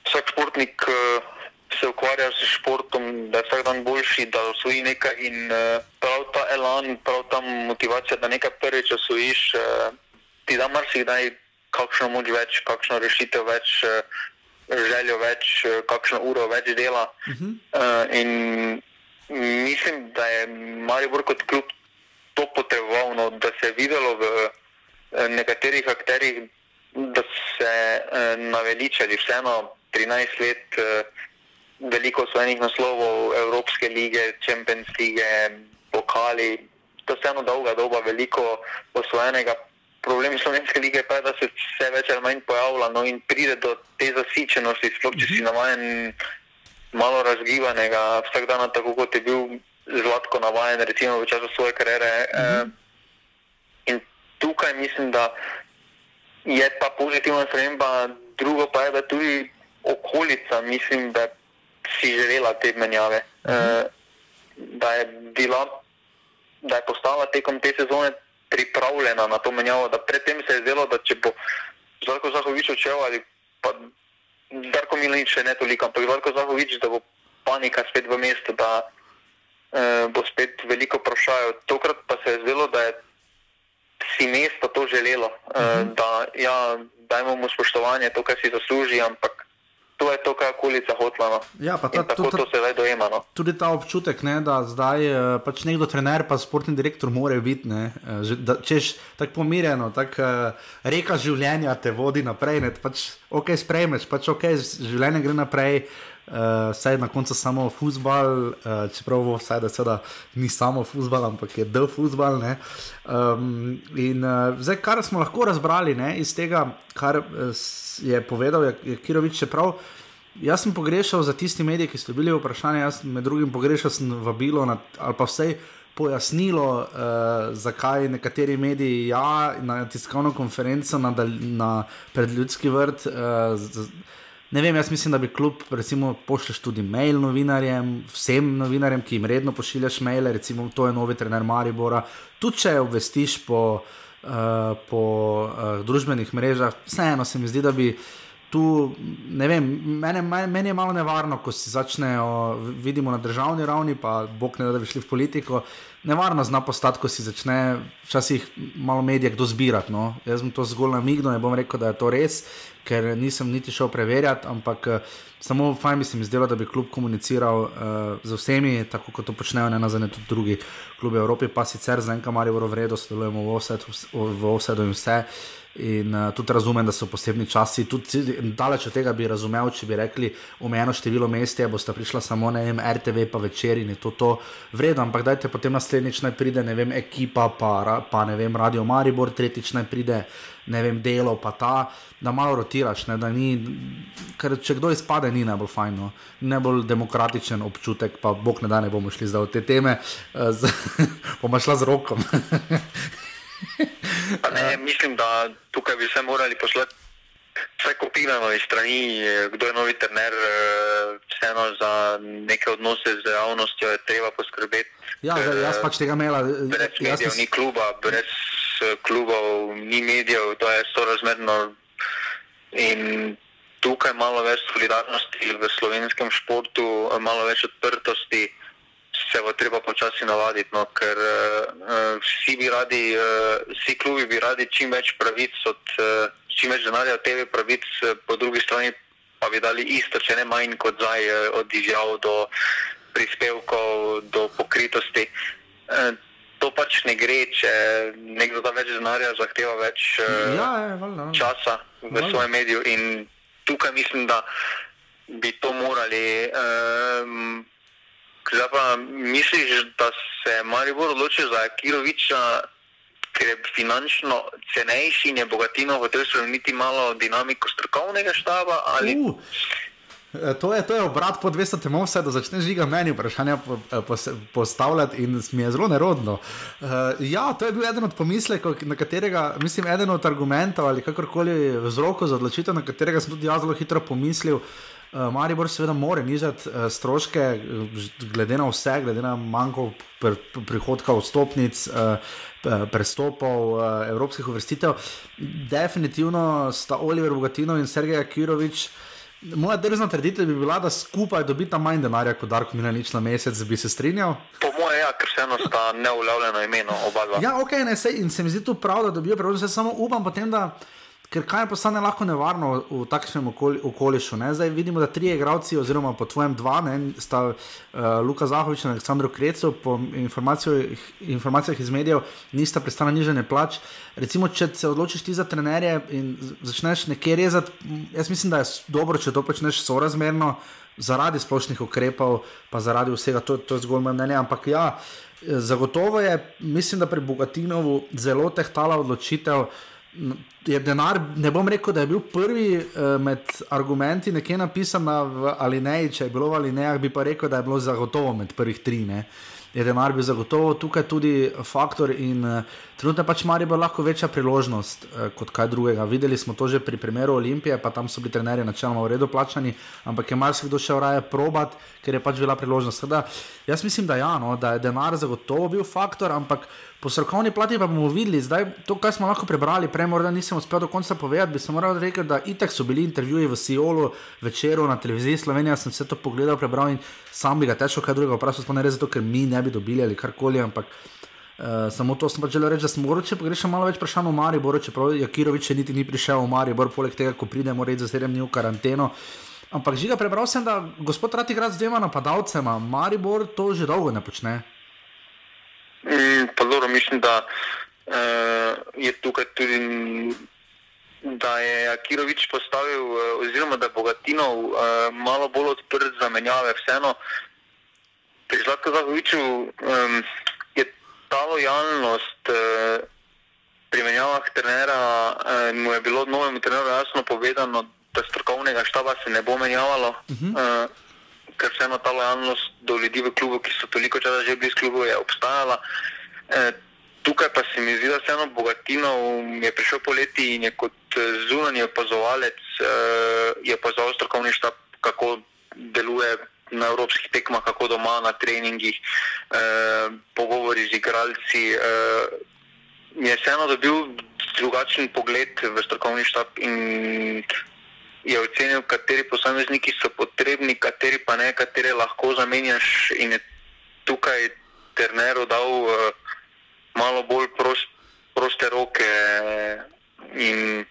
vsak športnik. Uh se ukvarja s športom, da je vsak dan boljši, da osvoji nekaj. In uh, prav ta elan, prav ta motivacija, da nekaj prvič osvojiš, uh, ti da marsikdaj kakšno moč več, kakšno rešitev več, uh, željo več, eh, kakšno uro več dela. Uh -huh. uh, in mislim, da je Maribor kot klub to potreboval, no, da se je videlo v eh, nekaterih akterjih, da se uh, naveličali vseeno 13 let. Uh, Veliko svojih naslovov, Evropske lige, Champions League, pokali, to je vseeno dolga doba, veliko osvojenega problem slovenske lige pa je, da se vse več ali manj pojavlja no, in pride do te zasičenosti, sploh če si mhm. navaden malo razgibanega vsak dan, tako kot je bil zlatko navaden, recimo v času svoje kariere. Mhm. Eh, in tukaj mislim, da je ta pozitivna sprememba, drugo pa je, da tudi okolica, mislim, da si želela te menjave. Mhm. Eh, da je bila, da je postala tekom te sezone pripravljena na to menjavo. Predtem se je zdelo, da če bo Zlatko Zahovič odšel ali pa Darko Milanič, ne toliko, ampak Zlatko Zahovič, da bo panika spet v mestu, da eh, bo spet veliko vprašajo. Tokrat pa se je zdelo, da je si mesto to želelo, eh, mhm. da ja, dajmo mu spoštovanje, to, kar si zasluži, ampak to je to, kar kulica hotla. No. Ja, ta, tako to se zdaj dojema. No. Tudi ta občutek, ne, da zdaj eh, pač nekdo trener, pa športni direktor, mora biti, eh, češ tako pomirjeno, tako uh, reka življenja te vodi naprej. Ne, pač, ok, sprejmeš, pač ok, življenje gre naprej. Uh, saj na koncu samo futbol, uh, čeprav vsaj da seveda ni samo futbol, ampak je del futbol. Um, in uh, zdaj, kar smo lahko razbrali ne, iz tega, kar uh, je povedal je, je Kirovič, čeprav jaz sem pogrešal za tisti mediji, ki so bili vprašani, jaz med drugim pogrešal sem vabilo na, ali pa vsej. Pojasnilo, uh, zakaj nekateri mediji, ja, na tiskovno konferenco, na, na predljudski vrt, uh, z, Ne vem, jaz mislim, da bi kljub, recimo, pošlješ tudi mail novinarjem, vsem novinarjem, ki jim redno pošiljaš maile, recimo, to je novi trener Maribora. Tu, če obvestiš po, uh, po uh, družbenih mrežah, vseeno se mi zdi, da bi tu, ne vem, meni, meni je malo nevarno, ko si začnejo, vidimo na državni ravni, pa bog ne da, da bi šli v politiko. Nevarno zna postati, ko si začne včasih malo medije kdo zbirati. No. Jaz sem to zgolj namignil, ne bom rekel, da je to res, ker nisem niti šel preverjati, ampak uh, samo fajn bi se mi zdelo, da bi klub komuniciral uh, z vsemi, tako kot to počnejo ne nazadnje tudi drugi klubi Evropi, pa sicer za enka Marijo Vredo sodelujemo v Osedu in vse. In uh, tudi razumem, da so posebni časi. Daleč od tega bi razumel, če bi rekli, omejeno število mest je, boste prišla samo na RTV, pa večer in je to, to vredno. Ampak dajte potem naslednjič naj pride, ne vem, ekipa, pa, pa ne vem, Radio Maribor, tretjič naj pride ne vem, delo, pa ta, da malo rotiraš. Ne, da ni, ker če kdo izpade, ni najbolj fajn, no. najbolj demokratičen občutek, pa bog ne da ne bomo šli v te teme, uh, bomo šla z rokom. ne, mislim, da tukaj bi se morali poslati. Vse kopirano iz strani, kdo je novi trener, eh, vseeno za neke odnose z javnostjo je treba poskrbeti. Ja, jaz pač tega imela. Brez medijev ni kluba, brez klubov, ni medijev, to je sorazmerno. In tukaj malo več solidarnosti v slovenskem športu, malo več odprtosti, se bo treba počasi navaditi, no, ker uh, vsi bi radi, uh, vsi klubi bi radi čim več pravic, od, uh, čim več denarja od TV pravic, uh, po drugi strani pa bi dali isto, če ne manj kot zdaj, uh, od izjav do prispevkov, do pokritosti. Uh, to pač ne gre, če nekdo da več denarja, zahteva več uh, ja, je, valda, časa v valda. svojem mediju. In tukaj mislim, da bi to morali. Um, pa, misliš, da se Maribor odločil za Kiroviča, ker je finančno cenejši in je bogatino hotel spremeniti malo dinamiko strokovnega štaba? Ali... Uh. To je, to je obrat po 200 temov, vse da začneš žiga meni vprašanja po, eh, po, postavljati in mi je zelo nerodno. Uh, ja, to je bil eden od pomislekov, na katerega, mislim, eden od argumentov ali kakorkoli vzrokov za odločitev, na katerega sem tudi jaz zelo hitro pomislil. Uh, Maribor seveda more nižati uh, stroške, glede na vse, glede na manjko pr prihodka vstopnic, uh, prestopov, uh, evropskih uvrstitev. Definitivno sta Oliver Bogatino in Sergej Kirovič uh, Moja drzna trditev bi bila, da skupaj dobita manj denarja kot Darko Milanič na mesec, bi se strinjal. Po mojem, ja, ker se eno sta neulovljeno imeno oba dva. Ja, ok, ne, sej, in se mi zdi to prav, da dobijo, pravzaprav samo upam potem, da. Ker kaj postane lahko nevarno v takšnem okoli, okolišu? Ne? Zdaj vidimo, da tri igravci, oziroma po tvojem dva, ne, sta uh, Luka Zahovič in Aleksandr Krecu, po informacijah iz medijev, nista prestala nižene plač. Recimo, če se odločiš ti za trenerje in začneš nekje rezati, jaz mislim, da je dobro, če to počneš sorazmerno, zaradi splošnih ukrepov, pa zaradi vsega, to, to je zgolj moje mnenje. Ampak ja, zagotovo je, mislim, da pri Bogatinovu zelo tehtala odločitev je denar, ne bom rekel, da je bil prvi uh, med argumenti nekje napisan v Alineji, če je bilo v Alinejah, bi pa rekel, da je bilo zagotovo med prvih tri. Ne. Je denar bil zagotovo tukaj tudi faktor in uh, trenutno pač Marijo lahko večja priložnost uh, kot kaj drugega. Videli smo to že pri primeru Olimpije, pa tam so bili trenerji načeloma v redu plačani, ampak je marsikdo še raje probat, ker je pač bila priložnost. Teda, jaz mislim, da, ja, no, da je denar zagotovo bil faktor, ampak Po strokovni plati pa bomo videli, zdaj to, kar smo lahko prebrali, prej morda nisem uspel do konca povedati, bi se moral reči, da itek so bili intervjuji v Siolu, večeru na televiziji Slovenija, sem vse to pogledal, prebral in sam bi ga težko kaj drugega vprašal, sploh ne res zato, ker mi ne bi dobili ali karkoli, ampak uh, samo to sem pač želel reči, da sem mogoče pogrešal malo več vprašanj o Mariboru, čeprav Jakirovič še niti ni prišel v Maribor, poleg tega, ko pridemo reči za sedem dni v karanteno. Ampak žiga, prebral sem, da gospod Rati igra z dvema napadalcema, Maribor to že dolgo ne počne. Pa zelo mislim, da uh, je tukaj tudi. Da je Akirovič postavil, eh, oziroma da je Bogatinov uh, malo bolj odprt za menjave. Vseeno, pri Zlatku Zahoviču um, je ta lojalnost uh, pri menjavah trenera, uh, mu je bilo novemu treneru jasno povedano, da strokovnega štaba se ne bo menjavalo, uh -huh. uh, ker vseeno ta lojalnost do ljudi v klubu, ki so toliko časa že bili v klubu, je obstajala. Uh, tukaj pa se mi zdi, da vseeno Bogatinov je prišel poleti in je kot zunanji opazovalec, uh, je opazoval strokovni štab, kako deluje na evropskih tekmah, kako doma na treningih, uh, pogovori z igralci. Uh, je vseeno dobil drugačen pogled v strokovni štab in je ocenil, kateri posamezniki so potrebni, kateri pa ne, kateri lahko zamenjaš. In je tukaj Terneru dal uh, malo bolj prost, proste roke, in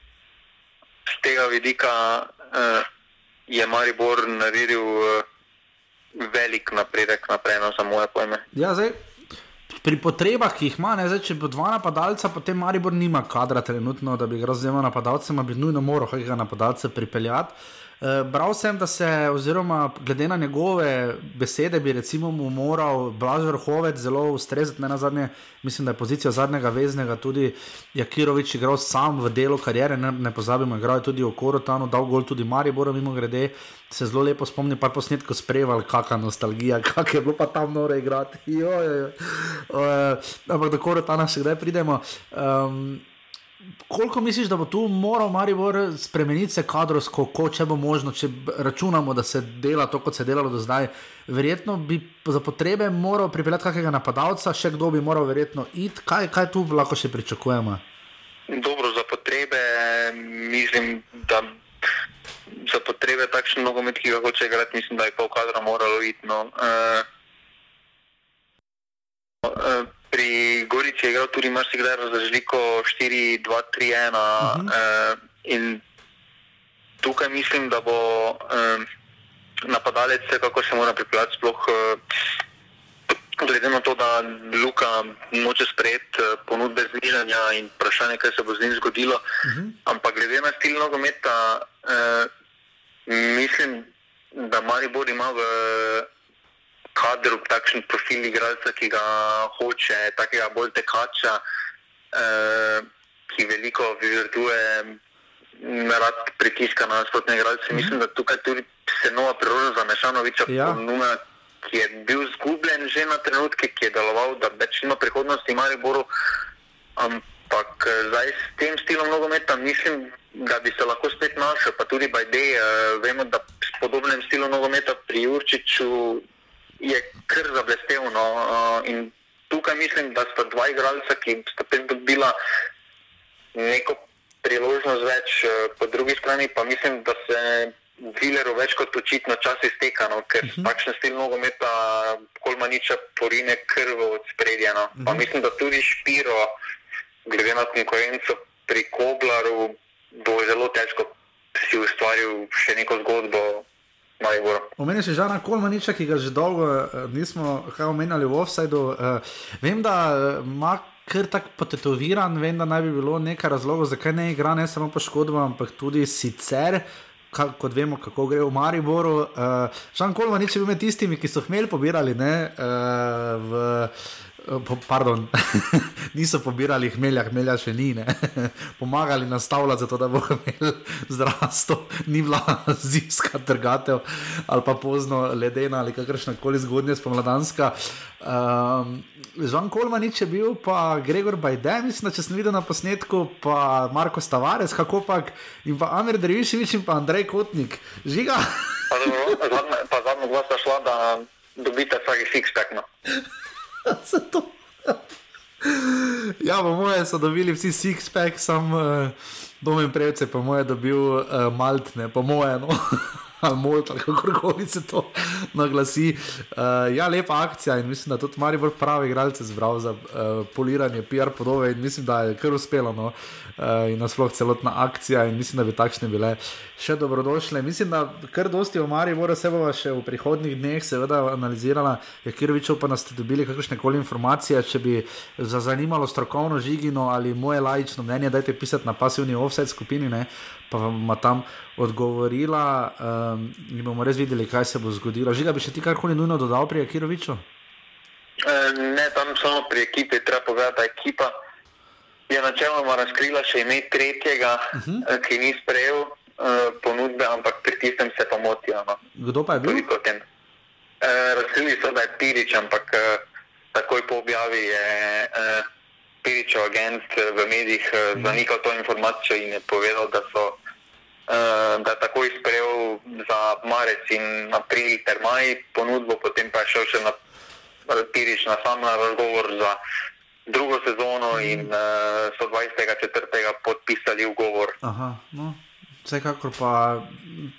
z tega vidika uh, je Maribor naredil uh, velik napredek naprej, no, za moje pojme. Ja, zdaj, pri potrebah, ki jih ima, ne, zdaj, če bo dva napadalca, potem Maribor nima kadra trenutno, da bi ga razdelil napadalcem, bi nujno moral kakega napadalca pripeljati. Uh, bral sem, da se, oziroma glede na njegove besede, bi recimo mu moral Blažer Hovec zelo ustrezati. Ne na zadnje, mislim, da je pozicija zadnjega veznega tudi Jakirovič igral sam v delu karijere, ne, ne pozabimo, igral je tudi v Korotanu, dal gol tudi Maribor, mimo grede. Se zelo lepo spomni, pa posnetko spreval, kakšna nostalgija, kako je bilo pa tam noro igrati. Jo, jo, jo. Uh, ampak do Korotana še kdaj pridemo. Um, koliko misliš, da bo tu moral Maribor spremeniti se kadrovsko, ko, če bo možno, če računamo, da se dela to, kot se je delalo do zdaj? Verjetno bi za potrebe moral pripeljati kakega napadalca, še kdo bi moral verjetno iti. Kaj, kaj tu lahko še pričakujemo? Dobro, za potrebe mislim, da. Za potrebe takšne nogomet, ki ga hoče igrati, mislim, da je pol kadra moralo iti. No. Uh, uh, pri Gorici je igral tudi marsikdaj razliko 4, 2, 3, 1. Uh -huh. uh, in tukaj mislim, da bo um, napadalec, kako se mora pripeljati, sploh uh, glede na to, da Luka noče sprejeti uh, ponudbe znižanja in vprašanje, kaj se bo z njim zgodilo. Uh -huh. Ampak glede na stil nogometa, uh, mislim, da Maribor ima v kadru, takšen profil igralca, ki ga hoče, takega bolj tekača, eh, ki veliko virtuje, rad pritiska na nasprotne igralce. Mm. Mislim, da tukaj tudi se nova priložnost za Mešanoviča ja. ponuja, ki je bil zgubljen že na trenutke, ki je deloval, da več ima prihodnosti v Mariboru. Ampak eh, zdaj s tem stilom nogometa mislim, da bi se lahko spet našel, pa tudi Bajdej, eh, vemo, da s podobnim stilom nogometa pri Jurčiču je kar zablestevno. Uh, in tukaj mislim, da sta dva igralca, ki sta spet dobila neko priložnost več, uh, po drugi strani pa mislim, da se Vileru več kot očitno čas izteka, no, ker uh mhm. -huh. takšen stil nogometa, kolmaniča porine krvo od spredja. No. Uh -huh. Pa mhm. mislim, da tudi Špiro, glede na konkurenco pri Koblaru, bo zelo težko si ustvaril še neko zgodbo. Omenil si Žana Kolmaniča, ki ga že dolgo uh, nismo omenjali v offsajdu. Uh, vem, da eh, ima kar tako potetoviran, vem, da naj bi bilo nekaj razlogov, zakaj ne igra, ne samo poškodba, ampak tudi sicer. Ka, kot vemo, kako gre v Mariboru. Uh, Žan Kolmanič je bil med tistimi, ki so hmelj pobirali ne, uh, v. Pardon, niso pobirali hmelja, hmelja še ni, pomagali nastavljati, zato da bo imel zrasto, ni bila zimska trgatev ali pa pozno ledena ali kakršna koli zgodnja spomladanska. Um, Žan Kolmanič je bil, pa Gregor Bajde, mislim, če sem videl na posnetku, pa Marko Stavares, kako pa in pa Amir Dreviševič in pa Andrej Kotnik. Žiga. Pa zadnjo glas šla, da dobite vsake six-pack. No. ja, po moje so dobili vsi six-pack, sam uh, domen prevce, po moje dobil uh, maltne, po moje. No. Molt, ali kako koli se to naglasi. Uh, ja, lepa akcija in mislim, da tudi Mari bolj pravi igralce zbral za uh, poliranje PR podobe in mislim, da je kar uspelo. No? Uh, in nasploh celotna akcija mislim, da bi takšne bile še dobrodošle. Mislim, da kar dosti o Mari Vore se bova še v prihodnih dneh seveda analizirala. Je Kirovičev pa nas ste dobili kakršne koli informacije, če bi za zanimalo strokovno žigino ali moje lajično mnenje, dajte pisati na pasivni offset skupini. Ne? pa vam tam odgovorila um, in bomo res videli, kaj se bo zgodilo. Žiga, bi še ti karkoli nujno dodal pri Akiroviču? E, ne, tam samo pri ekipi, treba povedati, da ekipa je načeloma razkrila še ime tretjega, uh mhm. -huh. ki ni sprejel uh, ponudbe, ampak pri tistem se pa motijo. No. Kdo pa je bil? E, razkrili so, da je Pirič, ampak uh, takoj po objavi je. Uh, Piričev agent v medijih mm. zanikal to informacijo in je povedal, da so uh, da tako izprejel za marec in april ter maj ponudbo, potem pa je šel še na Pirič na sam na razgovor za drugo sezono mm. in uh, so 24. podpisali ugovor. Aha, no. Vsekakor pa,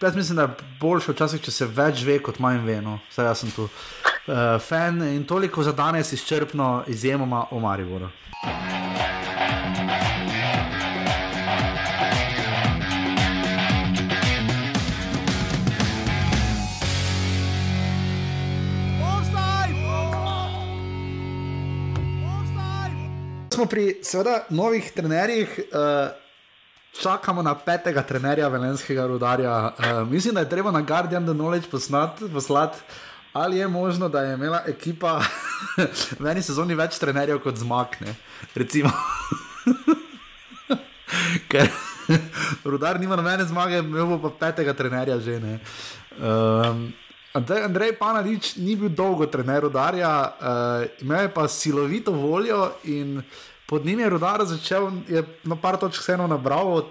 jaz mislim, da je boljše včasih, če se več ve, kot manj ve. No. Vse jaz sem tu uh, fan in toliko za danes izčrpno, izjemoma o Mariboru. Smo pri seveda novih trenerjih, uh, čakamo na petega trenerja Velenskega rudarja. Uh, mislim, da je treba na Guardian the Knowledge poslati ali je možno, da je imela ekipa v eni sezoni več trenerjev kot zmakne. Recimo. Ker rudar nima nobene zmage, imel pa petega trenerja že ne. Um, Andrej Panadič ni bil dolgo trener rudarja, uh, imel je pa silovito voljo in pod njim je rudar začel, je na par točk vseeno nabral od.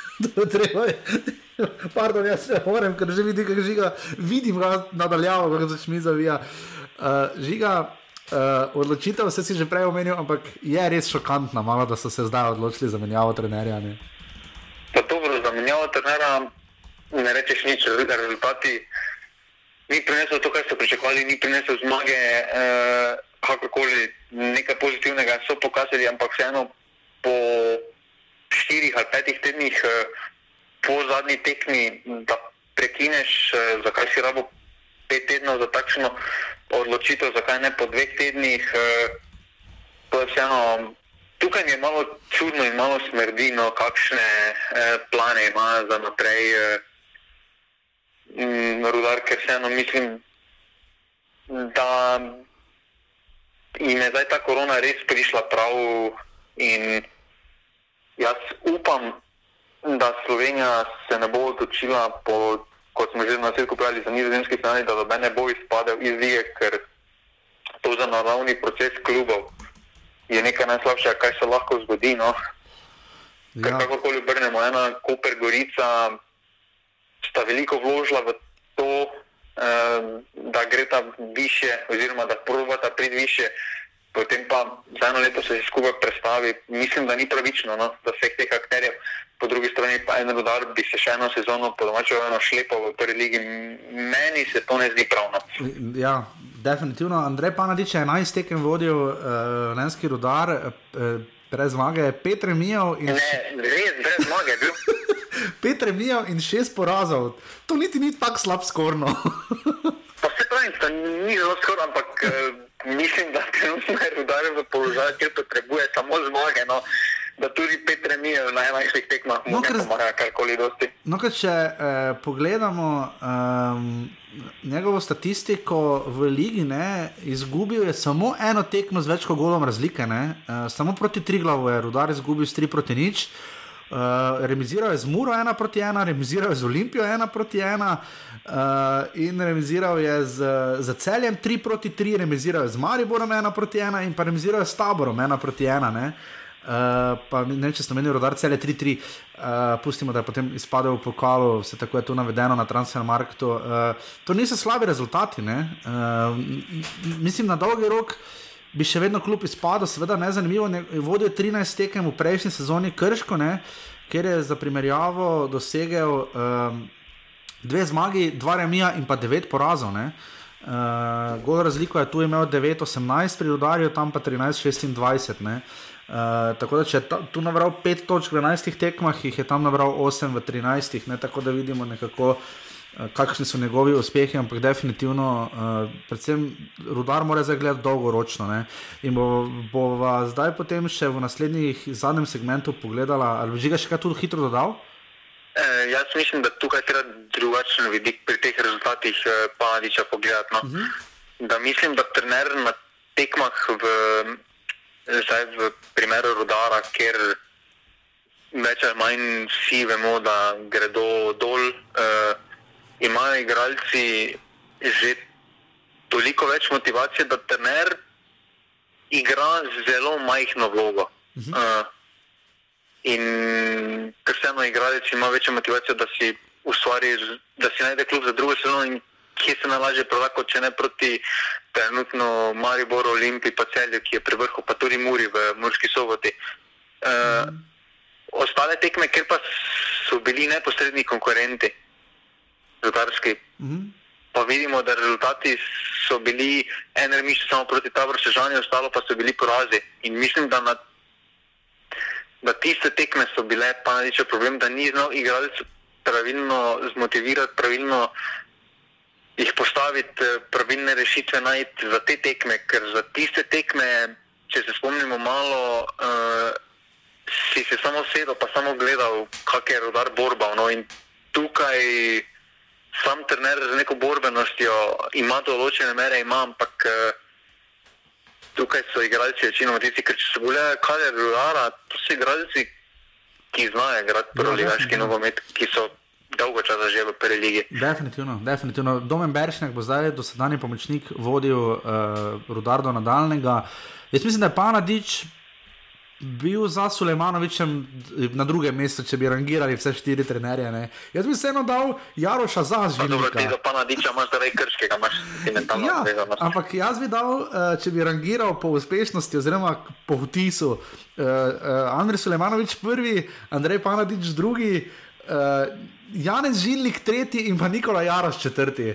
Treba. Pardon, jaz se moram, ker že vidim, kako žiga, vidim ga nadaljavo, kako se mi zavija. Uh, žiga, uh, odločitev se si že prej omenil, ampak je res šokantna, malo, da so se zdaj odločili za menjavo trenerja. Ne? Pa dobro, za menjavo trenerja ne rečeš nič, rezultati. Ni prinesel to, kar so pričakovali, ni prinesel zmage, eh, kakorkoli nekaj pozitivnega so pokazali, ampak vseeno po štirih ali petih tednih. Eh, po zadnji tekmi, da prekineš, eh, zakaj si rabo pet tednov za takšno odločitev, zakaj ne po dveh tednih. Eh, vseeno, tukaj mi je malo čudno in malo smrdi, no, kakšne eh, plane ima za naprej. Rudar, ker vseeno mislim, da jim je zdaj ta korona res prišla prav. In jaz upam, da Slovenija se ne bo odločila, po, kot smo že na začetku povedali, za nizozemski strani, da noben ne bo izpadel iz lige, ker to za naravni proces klubov je nekaj najslabšega, kaj se lahko zgodi. No? Ja. Kakorkoli obrnemo, ena Koper Gorica sta veliko vložila v to, da gre ta više, oziroma da probata prid više potem pa za eno leto se vse skupaj predstavi. Mislim, da ni pravično, no, da vseh teh akterjev, po drugi strani pa en rodar bi se še eno sezono po domačem eno šlepo v prvi ligi. Meni se to ne zdi pravno. Ja, definitivno. Andrej Panadič je 11 tekem vodil uh, Lenski rodar. Uh, Brez zmage, Petr Mijo in. Ne, res, brez zmage. Petr Mijo in šest porazov. To niti ni tako slab skorno. pa se pravi, to ni zelo skorno, ampak. Uh, mislim, da trenutno je rudarjev v položaju, kjer potrebuje samo zmage. No. Da tudi Petr ni na najmanjših tekmah, no, ker zmaga karkoli dosti. No, ker če eh, pogledamo um, njegovo statistiko v Ligi, ne, izgubil je samo eno tekmo z več kot golom razlike. Uh, samo proti Triglavu je rudar izgubil s 3 proti nič. Uh, remiziral je z Muro 1 proti 1, remiziral je z Olimpijo 1 proti 1 uh, in remiziral je z, z celjem 3 proti 3, remiziral je z Mariborom 1 proti 1 in pa remiziral je s taborom 1 proti 1. Ne? Uh, pa ne, če ste menili, rodar cele 3-3, uh, pustimo, da je potem izpadel v pokalu, vse tako je tu navedeno na Transfermarktu. Uh, to niso slabi rezultati, uh, mislim na dolgi rok bi še vedno kljub izpadu, seveda ne zanimivo, ne, vodil 13 tekem v prejšnji sezoni Krško, ne, kjer je za primerjavo dosegel um, dve zmagi, dva remija in pa devet porazov. Uh, Gor razliko je tu imel 9-18 pri udarju, tam pa 13-26. Uh, tako da če je tu nabral 5 točk v 11 tekmah, jih je tam nabral 8 v 13, ne? tako da vidimo nekako, uh, kakšni so njegovi uspehi, ampak definitivno, uh, predvsem rudar mora zdaj gledati dolgoročno. Ne? In bo, bo zdaj potem še v naslednjih zadnjem segmentu pogledala, ali bi ga še kaj tu hitro dodal? Uh, jaz mislim, da tukaj treba drugačen vidik pri teh rezultatih pa niča pogledati. No? Uh mhm. -huh. Da mislim, da trener na tekmah v zdaj v primeru rodara, ker več ali manj vsi vemo, da gredo dol, uh, imajo igralci že toliko več motivacije, da trener igra zelo majhno vlogo. Uh, in ker vseeno igralec ima večjo motivacijo, da si ustvari, da si najde klub za drugo sezono kje se najlažje prodati, če ne proti trenutno Mariboru, Olimpiji, pa celju, ki je pri vrhu, pa tudi Muri v Murski soboti. Uh, mm. Ostale tekme, ker pa so bili neposredni konkurenti, zgodarski. Mm. Pa vidimo, da rezultati so bili en remiš samo proti taboru Sežani, ostalo pa so bili porazi. In mislim, da, na, da tiste tekme so bile pa največji problem, da ni znal igralec pravilno zmotivirati, pravilno uh, jih postaviti, eh, pravilne rešitve najti za te tekme, ker za tiste tekme, če se spomnimo malo, uh, si se samo sedel, pa samo gledal, kak je rodar borba. No? In tukaj sam trener z neko borbenostjo ima določene mere, ima, ampak uh, tukaj so igralci večinoma tisti, ker če se gledajo, kaj je rodara, to so igralci, ki znajo igrati prvi ligaški nogomet, ki so dolgo časa že v prvi legi. Definitivno, definitivno. Domen Beršnek bo zdaj dosedanji pomočnik vodil uh, rudar do nadaljnega. Jaz mislim, da je Panadič bil za Sulejmanovičem na drugem mestu, če bi rangirali vse štiri trenerje. Ne. Jaz bi se eno dal Jaroša za. Dobro, ti za Panadiča imaš zdaj krškega, imaš sentimentalno. Ja, zveza, ampak jaz bi dal, uh, če bi rangiral po uspešnosti oziroma po vtisu, uh, uh, Andrej Sulejmanovič prvi, Andrej Panadič drugi. Uh, Janez Žilnik tretji in pa Nikola Jaroš četrti.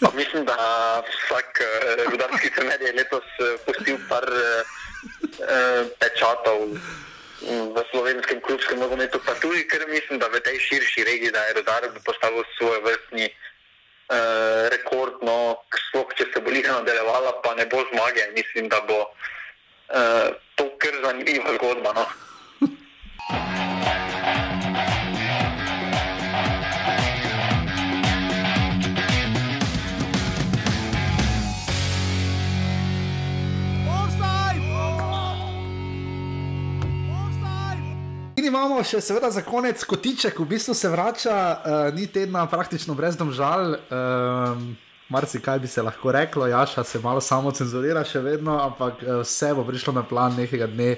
Pa mislim, da vsak rudarski trener je letos pustil par uh, pečatov v slovenskem klubskem nogometu, pa tudi, ker mislim, da v tej širši regiji, da je rudar postavil svoj vrstni uh, rekord, no, sploh če se bo liha nadaljevala, pa ne bo zmage, mislim, da bo uh, to kar zanimiva zgodba. No. Imamo še, seveda, za konec kotiček, v bistvu se vrača, uh, ni tedna praktično brez domžal. Uh, Marci kaj bi se lahko reklo, Jaša se malo samo cenzurira, še vedno, ampak uh, vse bo prišlo na plan nekega dne.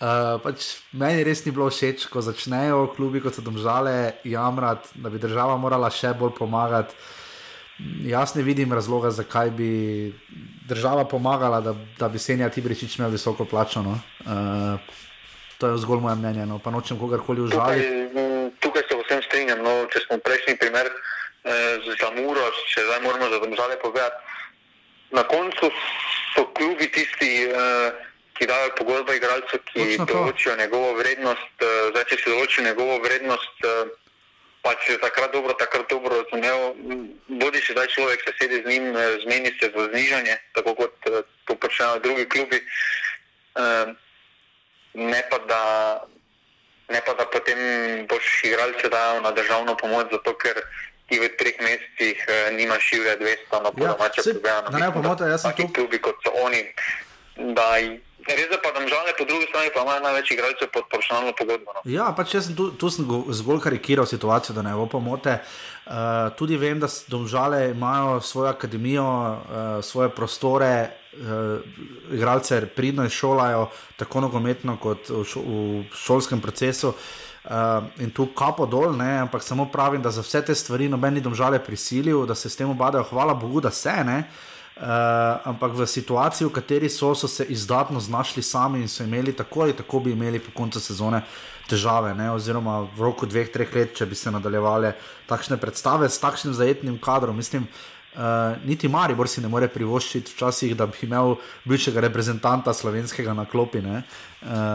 Uh, pač meni res ni bilo všeč, ko začnejo klubi kot so domžale jamrati, da bi država morala še bolj pomagati. Jaz ne vidim razloga, zakaj bi država pomagala, da, da bi Senja Tibričič imel visoko plačano. Uh, To je zgolj moje mnenje, no, pa nočem kogarkoli užaliti. Tukaj, tukaj se vsem strinjam. No, če smo prejšnji primer eh, za Muro, če zdaj moramo za domžale povedati, na koncu so klubi tisti, eh, ki dajo pogodbe igralcu, ki določijo njegovo vrednost. Eh, zdaj, če si določijo njegovo vrednost, eh, pa če je takrat dobro, takrat dobro razumel, bodi si zdaj človek, se sedi z njim, eh, zmeni se v znižanje, tako kot eh, to počnejo drugi klubi. Eh, ne pa da, ne pa da potem boš igralce dal na državno pomoč, zato ker ti v treh mesecih uh, nimaš šivje 200 na domače ja, programe. Ne, ne, pomote, jaz sem tu. Klubi kot so oni, da Res je pa, da žale, po drugi strani pa imajo največ igralcev pod profesionalno pogodbo. No. Ja, pač jaz sem tu, tu sem zgolj karikiral situacijo, da ne bo pomote. Uh, tudi vem, da domžale imajo svojo akademijo, uh, svoje prostore, uh, igralce pridno izšolajo, tako nogometno kot v, šo, v šolskem procesu. Uh, in tu kapo dol, ne, ampak samo pravim, da za vse te stvari noben ni domžale prisilil, da se s tem obadajo. Hvala Bogu, da se ne. Uh, ampak v situaciji, v kateri so, so se izdatno znašli sami in so imeli tako ali tako bi imeli po koncu sezone težave, ne? oziroma v roku dveh, treh let, če bi se nadaljevale takšne predstave s takšnim zajetnim kadrom. Mislim, uh, niti Maribor si ne more privoščiti včasih, da bi imel bivšega reprezentanta slovenskega na klopi, uh,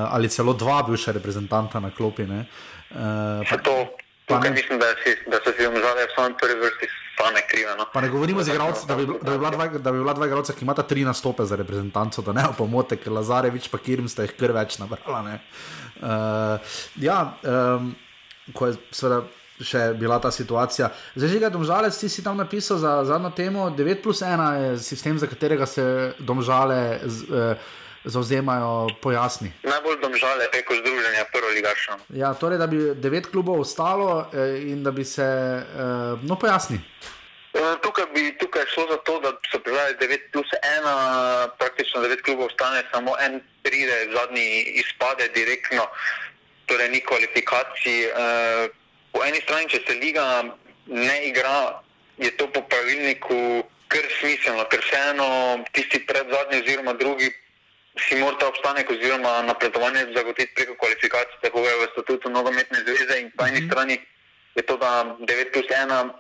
ali celo dva bivša reprezentanta na klopi. Uh, pa, to, tukaj ne, mislim, da, si, da so si omžali v svojem prvi vrsti same krive. No. Pa ne govorimo z igralci, da, da, da bi bila dva igralca, ki imata tri nastope za reprezentanco, da ne bo pomote, ker Lazarevič pa Kirim sta jih kar več nabrala. Uh, ja, um, ko je seveda. Še bila ta situacija. Zdaj, že ga domžalec, ti si tam napisal za zadnjo temo. 9 plus 1 je sistem, za katerega se domžale z, eh, zauzemajo, pojasni. Najbolj domžale preko združenja, prvo ligašno. Ja, torej, da bi 9 klubov ostalo eh, in da bi se. Eh, no, pojasni. Eh, tukaj bi tukaj šlo za to, da so pripravili 9 plus 1, praktično 9 klubov ostane, samo en pride, zadnji izpade direktno, torej ni kvalifikacij. Eh, po eni strani, če se liga ne igra, je to po pravilniku kar smiselno, ker vseeno tisti pred zadnji oziroma drugi si mora ta obstanek oziroma napredovanje zagotoviti preko kvalifikacij, tako je v statutu nogometne zveze in po eni mhm. strani je to, da 9 plus 1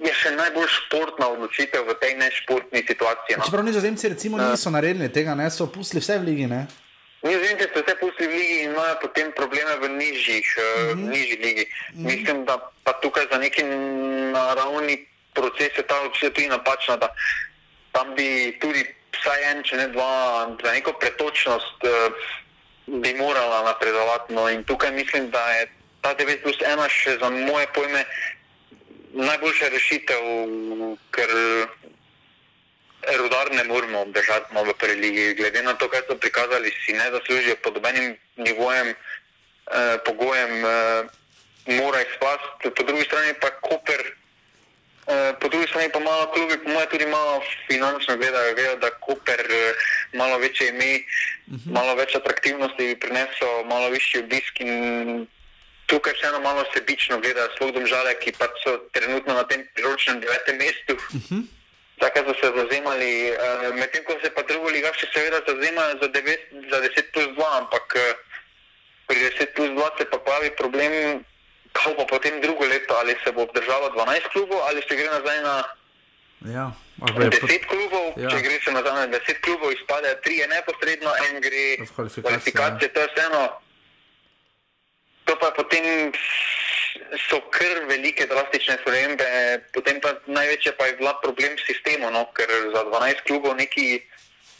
je še najbolj športna odločitev v tej nešportni situaciji. No. Čeprav nizozemci recimo niso naredili tega, ne? so pustili vse v ligi, ne? Nizozemci so vse pustili v ligi in imajo potem probleme v nižjih, mm -hmm. nižji ligi. Mm -hmm. Mislim, da pa tukaj za neki naravni proces je ta odločitev tudi napačna, da tam bi tudi vsaj en, če ne dva, za neko pretočnost uh, bi morala napredovati. No, in tukaj mislim, da je ta 9 plus 1 še za moje pojme najboljša rešitev, ker rudar ne moramo obdržati v prvi ligi. Glede na to, kaj so prikazali, si ne zaslužijo pod nobenim nivojem, uh, pogojem, uh, mora izpasti. Po drugi strani pa Koper. Eh, po drugi strani pa malo klubi, po mojem, tudi malo finančno gledajo, vejo, da Koper eh, malo večje ime, uh mhm. -huh. malo več atraktivnosti prinesel, malo višji obisk in tukaj še eno malo sebično gledajo, sploh domžale, ki pa so trenutno na tem priročnem devetem mestu. Uh mhm. -huh. Tako so se zauzemali, uh, medtem ko se pa drugo liga še seveda zauzemajo za, za 10 plus 2, ampak uh, pri 10 plus 2 se pa pravi problem kako pa potem drugo leto, ali se bo obdržalo 12 klubov, ali se gre nazaj na ja, 10 pot... klubov. Ja. Če gre se nazaj na 10 klubov, izpade 3 neposredno, en gre v kvalifikacije. Ja. To je vseeno. To pa potem so kar velike drastične spremembe, potem pa največje pa je bila problem s sistemom, no? ker za 12 klubov neki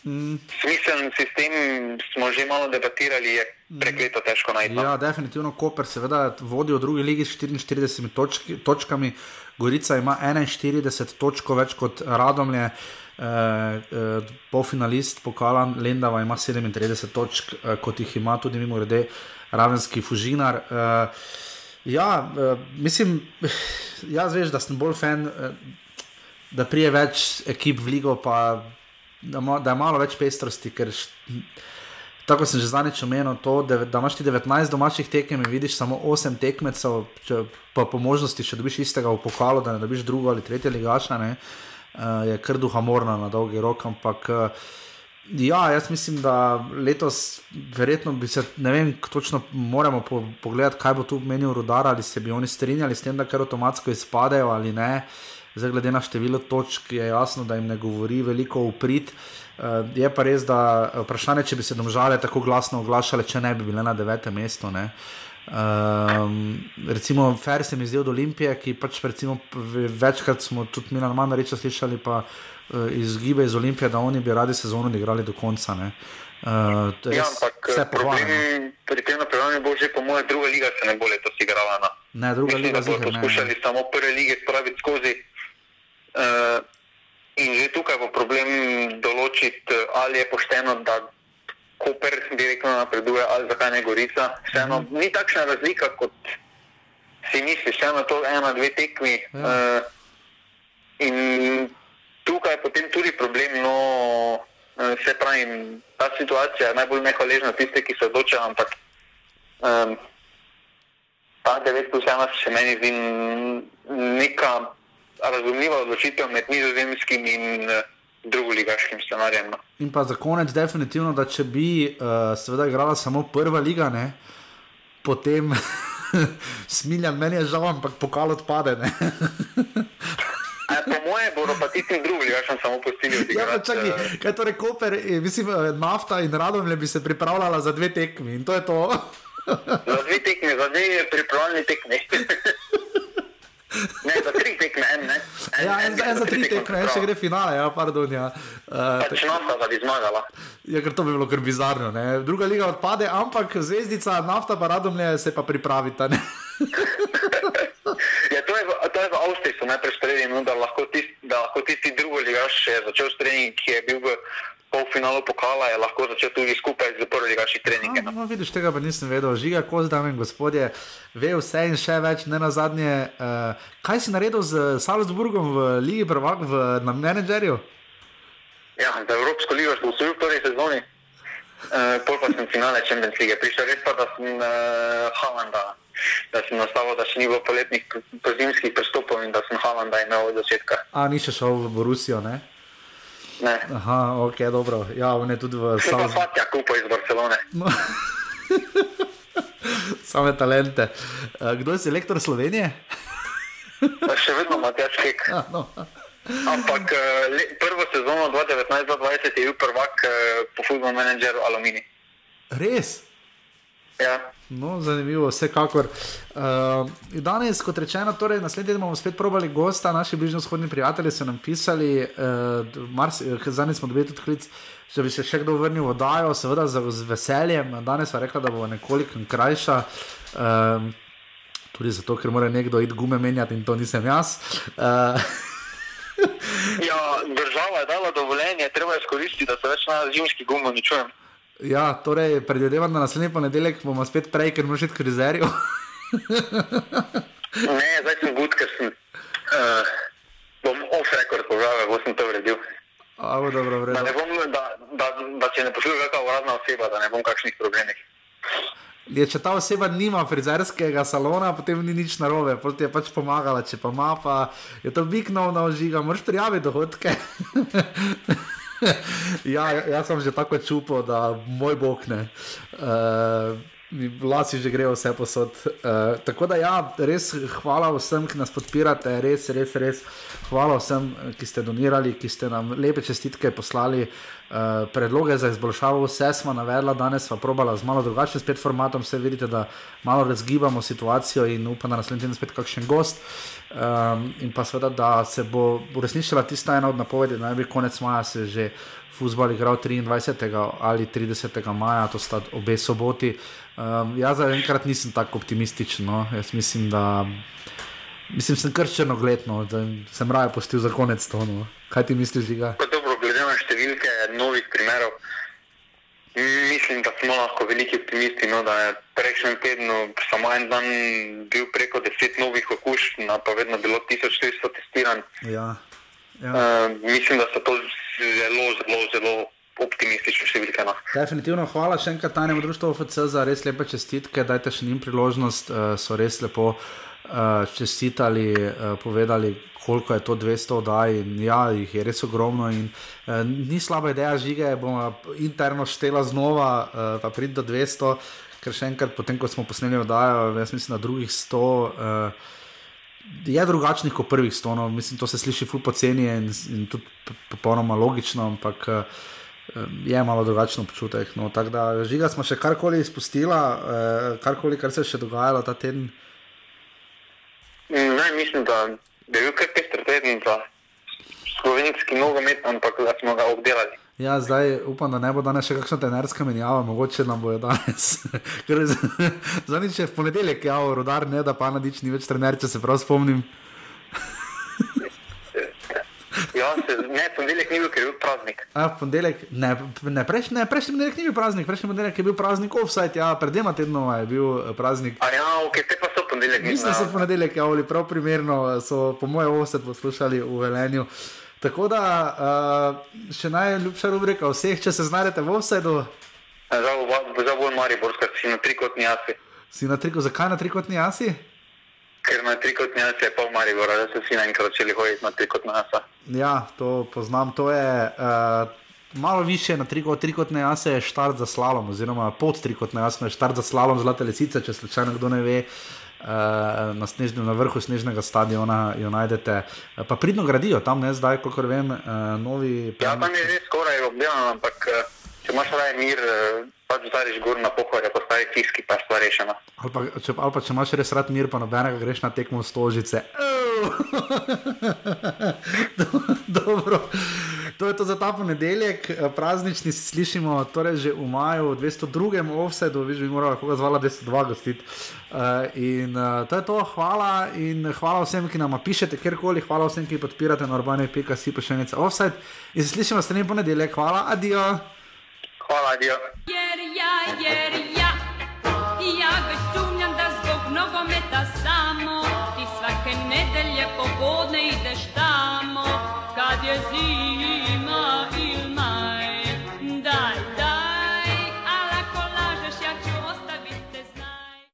mm. smiseln sistem smo že malo debatirali. Je, prekleto težko najti. No. Ja, definitivno Koper, seveda, vodi v drugi ligi s 44 točki, točkami, Gorica ima 41 točk več kot Radomlje. Uh, uh, Polfinalist pokala Lendava ima 37 točk, uh, kot jih ima tudi mimo grede Ravenski Fužinar. Uh, ja, uh, mislim, jaz veš, da sem bolj fan, uh, da prije več ekip v ligo, pa da, ma, da je malo več pestrosti, ker. Tako sem že zadnjič omenil, to, da imaš ti 19 domačih tekem in vidiš samo 8 tekmecev, če, pa po možnosti, če dobiš istega v pokalu, da ne dobiš drugo ali tretje ligaša, ne, uh, je kar duhamorno na dolgi rok. Ampak uh, ja, jaz mislim, da letos verjetno bi se, ne vem, točno moramo po, pogledati, kaj bo tu menil rodar, ali se bi oni strinjali s tem, da kar avtomatsko izpadejo ali ne. Zdaj, glede na število točk, je jasno, da jim ne govori veliko v prid. Uh, Uh, je pa res, da eh, vprašanje, če bi se domžale tako glasno oglašale, če ne bi bile na devetem mestu. Um, recimo, Fer se mi zdi od Olimpije, ki pač recimo, večkrat smo tudi mi na manj reči slišali, pa uh, izgibe iz Olimpije, da oni bi radi sezono odigrali do konca. Uh, ja, ampak problem, pri tem napredovanju bo že po mojem druga liga se ne bo letos igrala. Na. Ne, druga Mislim, liga. Poskušali ne. samo prve lige spraviti skozi. Uh, In že tukaj bo problem določiti, ali je pošteno, da Koper direktno napreduje, ali zakaj ne Gorica. Vseeno, mm. Ni takšna razlika, kot si misliš, vseeno to ena, dve tekmi. Mm. Uh, in tukaj je potem tudi problem, no, uh, se pravi, ta situacija je najbolj nehvaležna tiste, ki se odločajo, ampak um, ta 9 plus 1 se meni zdi neka razumljiva odločitev med nizozemskim in uh, drugoligaškim scenarijem. No. In pa za konec, definitivno, da če bi uh, seveda igrala samo prva liga, ne, potem smiljan, meni je žal, ampak pokal odpade. Po moje bodo pa ti drugi, jaz sem samo postil. Ja, čakaj, uh, kaj torej Koper, mislim, nafta in radom bi se pripravljala za dve tekmi in to je to. za dve tekmi, za dve pripravljeni tekmi. Ne, za tri tekme, en, ne. En, ja, en, en, en za tri tekme, en še gre finale, ja, pardon. Ja. Uh, pač nafta, da bi zmagala. Ja, ker to bi bilo kar bizarno, ne. Druga liga odpade, ampak zvezdica, nafta pa radomlje se pa pripravita, ne. ja, to je, v, to je v Avstriji, so najprej sprejeli, no, da lahko tisti, tisti drugi ligaš še začel s treningom, ki je bil v polfinalu pokala je lahko začel tudi skupaj z prvimi vaši treningi. No, no, vidiš, tega pa nisem vedel. Žiga, ko zdaj, gospodje, ve vse in še več, ne na zadnje. Uh, kaj si naredil z Salzburgom v Ligi Prvak, v, na menedžerju? Ja, za Evropsko ligo smo v prvi sezoni. Uh, pol pa sem finale Champions League. Prišel res pa, da sem uh, Halanda. Da sem nastavil, da še ni bilo poletnih, pozimskih pristopov in da sem Halanda imel od začetka. A, ni še šel v Borusijo, ne? Ne. Aha, ok, dobro. Ja, on je tudi v Salzburgu. Sam Fatja kupo iz Barcelone. No. Same talente. Uh, kdo je selektor Slovenije? Še vedno Matjaš Kek. Ja, no. Ampak uh, le, prvo sezono 2019-2020 je bil prvak uh, po futbolnem menedžeru Alumini. Res? Ja. No, zanimivo, vsekakor. Uh, danes, kot rečeno, torej, naslednji teden bomo spet probali gosta, naši bližnjo-shodni prijatelji so nam pisali, uh, zadnji smo dobili tudi klic, če bi se še kdo vrnil v oddajo, seveda z, z veseljem. Danes pa rekla, da bo nekoliko krajša. Uh, tudi zato, ker mora nekdo iti gume menjati in to nisem jaz. Uh, ja, država je dala dovoljenje, treba je izkoristiti, da se več na zimski gumo ne čujem. Ja, torej, predvidevam, da naslednji ponedeljek bomo spet prej, ker moraš iti k rezervu. ne, zdaj sem gud, ker sem. Uh, bom off-record povedal, kako sem to uredil. Avo, dobro, da, bom, da, da, da če ne poslušam kakšna uradna oseba, da ne bom kakšnih problemov. Je, če ta oseba nima frizerskega salona, potem ni nič narobe, potem je pač pomagala, če pa ima, pa je to big nov na ožiga, moraš prijaviti dohodke. ja, jaz sem že tako čupo, da moj bog ne. Uh, Vlasi že grejo vse posod. Uh, tako da, ja, res hvala vsem, ki nas podpirate, res, res, res. Hvala vsem, ki ste donirali, ki ste nam lepe čestitke poslali, uh, predloge za izboljšavo. Vse smo navedli, danes smo probali z malo drugačnim spet formatom. Vse vidite, da malo razgibamo situacijo in upam, da naslednji teden spet kakšen gost. Um, in pa seveda, da se bo uresničila tista ena od napovedi, da naj bi konec maja se že futbol igral 23. ali 30. maja, to sta obe soboti. Um, jaz za enkrat nisem tako optimističen. No. Jaz mislim, da mislim, sem kar črno gledno, da sem raje postil za konec to. No. Kaj ti misliš, Žiga? Dobro, glede na številke novih primerov. Mislim, da smo lahko veliki optimisti. No, da je prejšnjem tednu samo en dan bil preko 10 novih okužb, na pa vedno bilo 1400 testiranj. Ja, ja. uh, mislim, da so to zelo, zelo, zelo optimistične številke. No. Definitivno hvala še enkrat tajnemu društvu OFC za res lepe čestitke, dajte še njim priložnost, uh, so res lepo uh, čestitali, uh, povedali, koliko je to 200 oddaj in ja, jih je res ogromno. In, uh, ni slaba ideja žige, bomo interno štela znova, uh, pa prid do 200, ker še enkrat, potem ko smo posneli oddajo, jaz mislim na drugih 100. Uh, Je drugačnih kot prvih stonov, mislim, to se sliši fulpo ceni in, in tudi popolnoma logično, ampak uh, je malo drugačen občutek. No, tako da, žiga smo še karkoli izpustila, eh, karkoli, kar se je še dogajalo ta teden. Ne, mislim, da je bil kar pester teden za slovenski nogomet, ampak da smo ga obdelali. Ja, zdaj upam, da ne bo danes še kakšna tenerska menjava, mogoče nam bojo danes. Zadnjič je v ponedeljek, ja, rodar ne, da pa na nič ni več trener, če se prav spomnim. Ja, se, ne, ponedeljek ni bil, ker je bil praznik. A, ponedeljek, ne, ne, prejšnji, ne, prejšnji ponedeljek ni bil praznik, prejšnji ponedeljek je bil praznik offside, ja, pred dvema tednoma je bil eh, praznik. A ja, ok, te pa so ponedeljek. Mislim, da so ponedeljek, ja, ali prav primerno so po mojem offside poslušali v Velenju. Tako da, uh, še najljubša rubrika vseh, če se znajdete v offsideu. Za bolj Maribor, ker si na trikotni jasi. Si na trikotni, zakaj na trikotni jasi? Ker na trikotni jaz je pol Maribora, da so vsi naenkrat začeli hoditi na trikotni jaz. Ja, to poznam. To je uh, malo više na trikot, trikotne jaz je štart za slalom, oziroma pod trikotne jaz je štart za slalom zlate lesice, če slučajno kdo ne ve. Uh, na, snežnem, na vrhu snežnega stadiona jo najdete, uh, pa pridno gradijo tam, ne zdaj, kot vem, uh, novi. Ja, tam je že skoraj obdelano, ampak če imaš raje mir, pač zdaj gor na pohode, pa stari tiski, pa stvar rešena. Ali pa, če, ali pa če imaš res rad mir, pa nobenega greš na tekmo stožice. Dobro. To je to za ta ponedeljek, praznični si slišimo, torej že v maju, 202. offsetu, vi bi morali koga zvala 202 gostiti. Uh, in uh, to je to, hvala in hvala vsem, ki nam pišete, kjerkoli, hvala vsem, ki podpirate na urbane.si pa še nekaj offset. In se slišimo s tem ponedeljek, hvala, adijo. Hvala, adijo. Jer ja, jer ja, ja već sumnjam da zbog nogometa samo ti svake nedelje popodne ideš tamo kad je zim.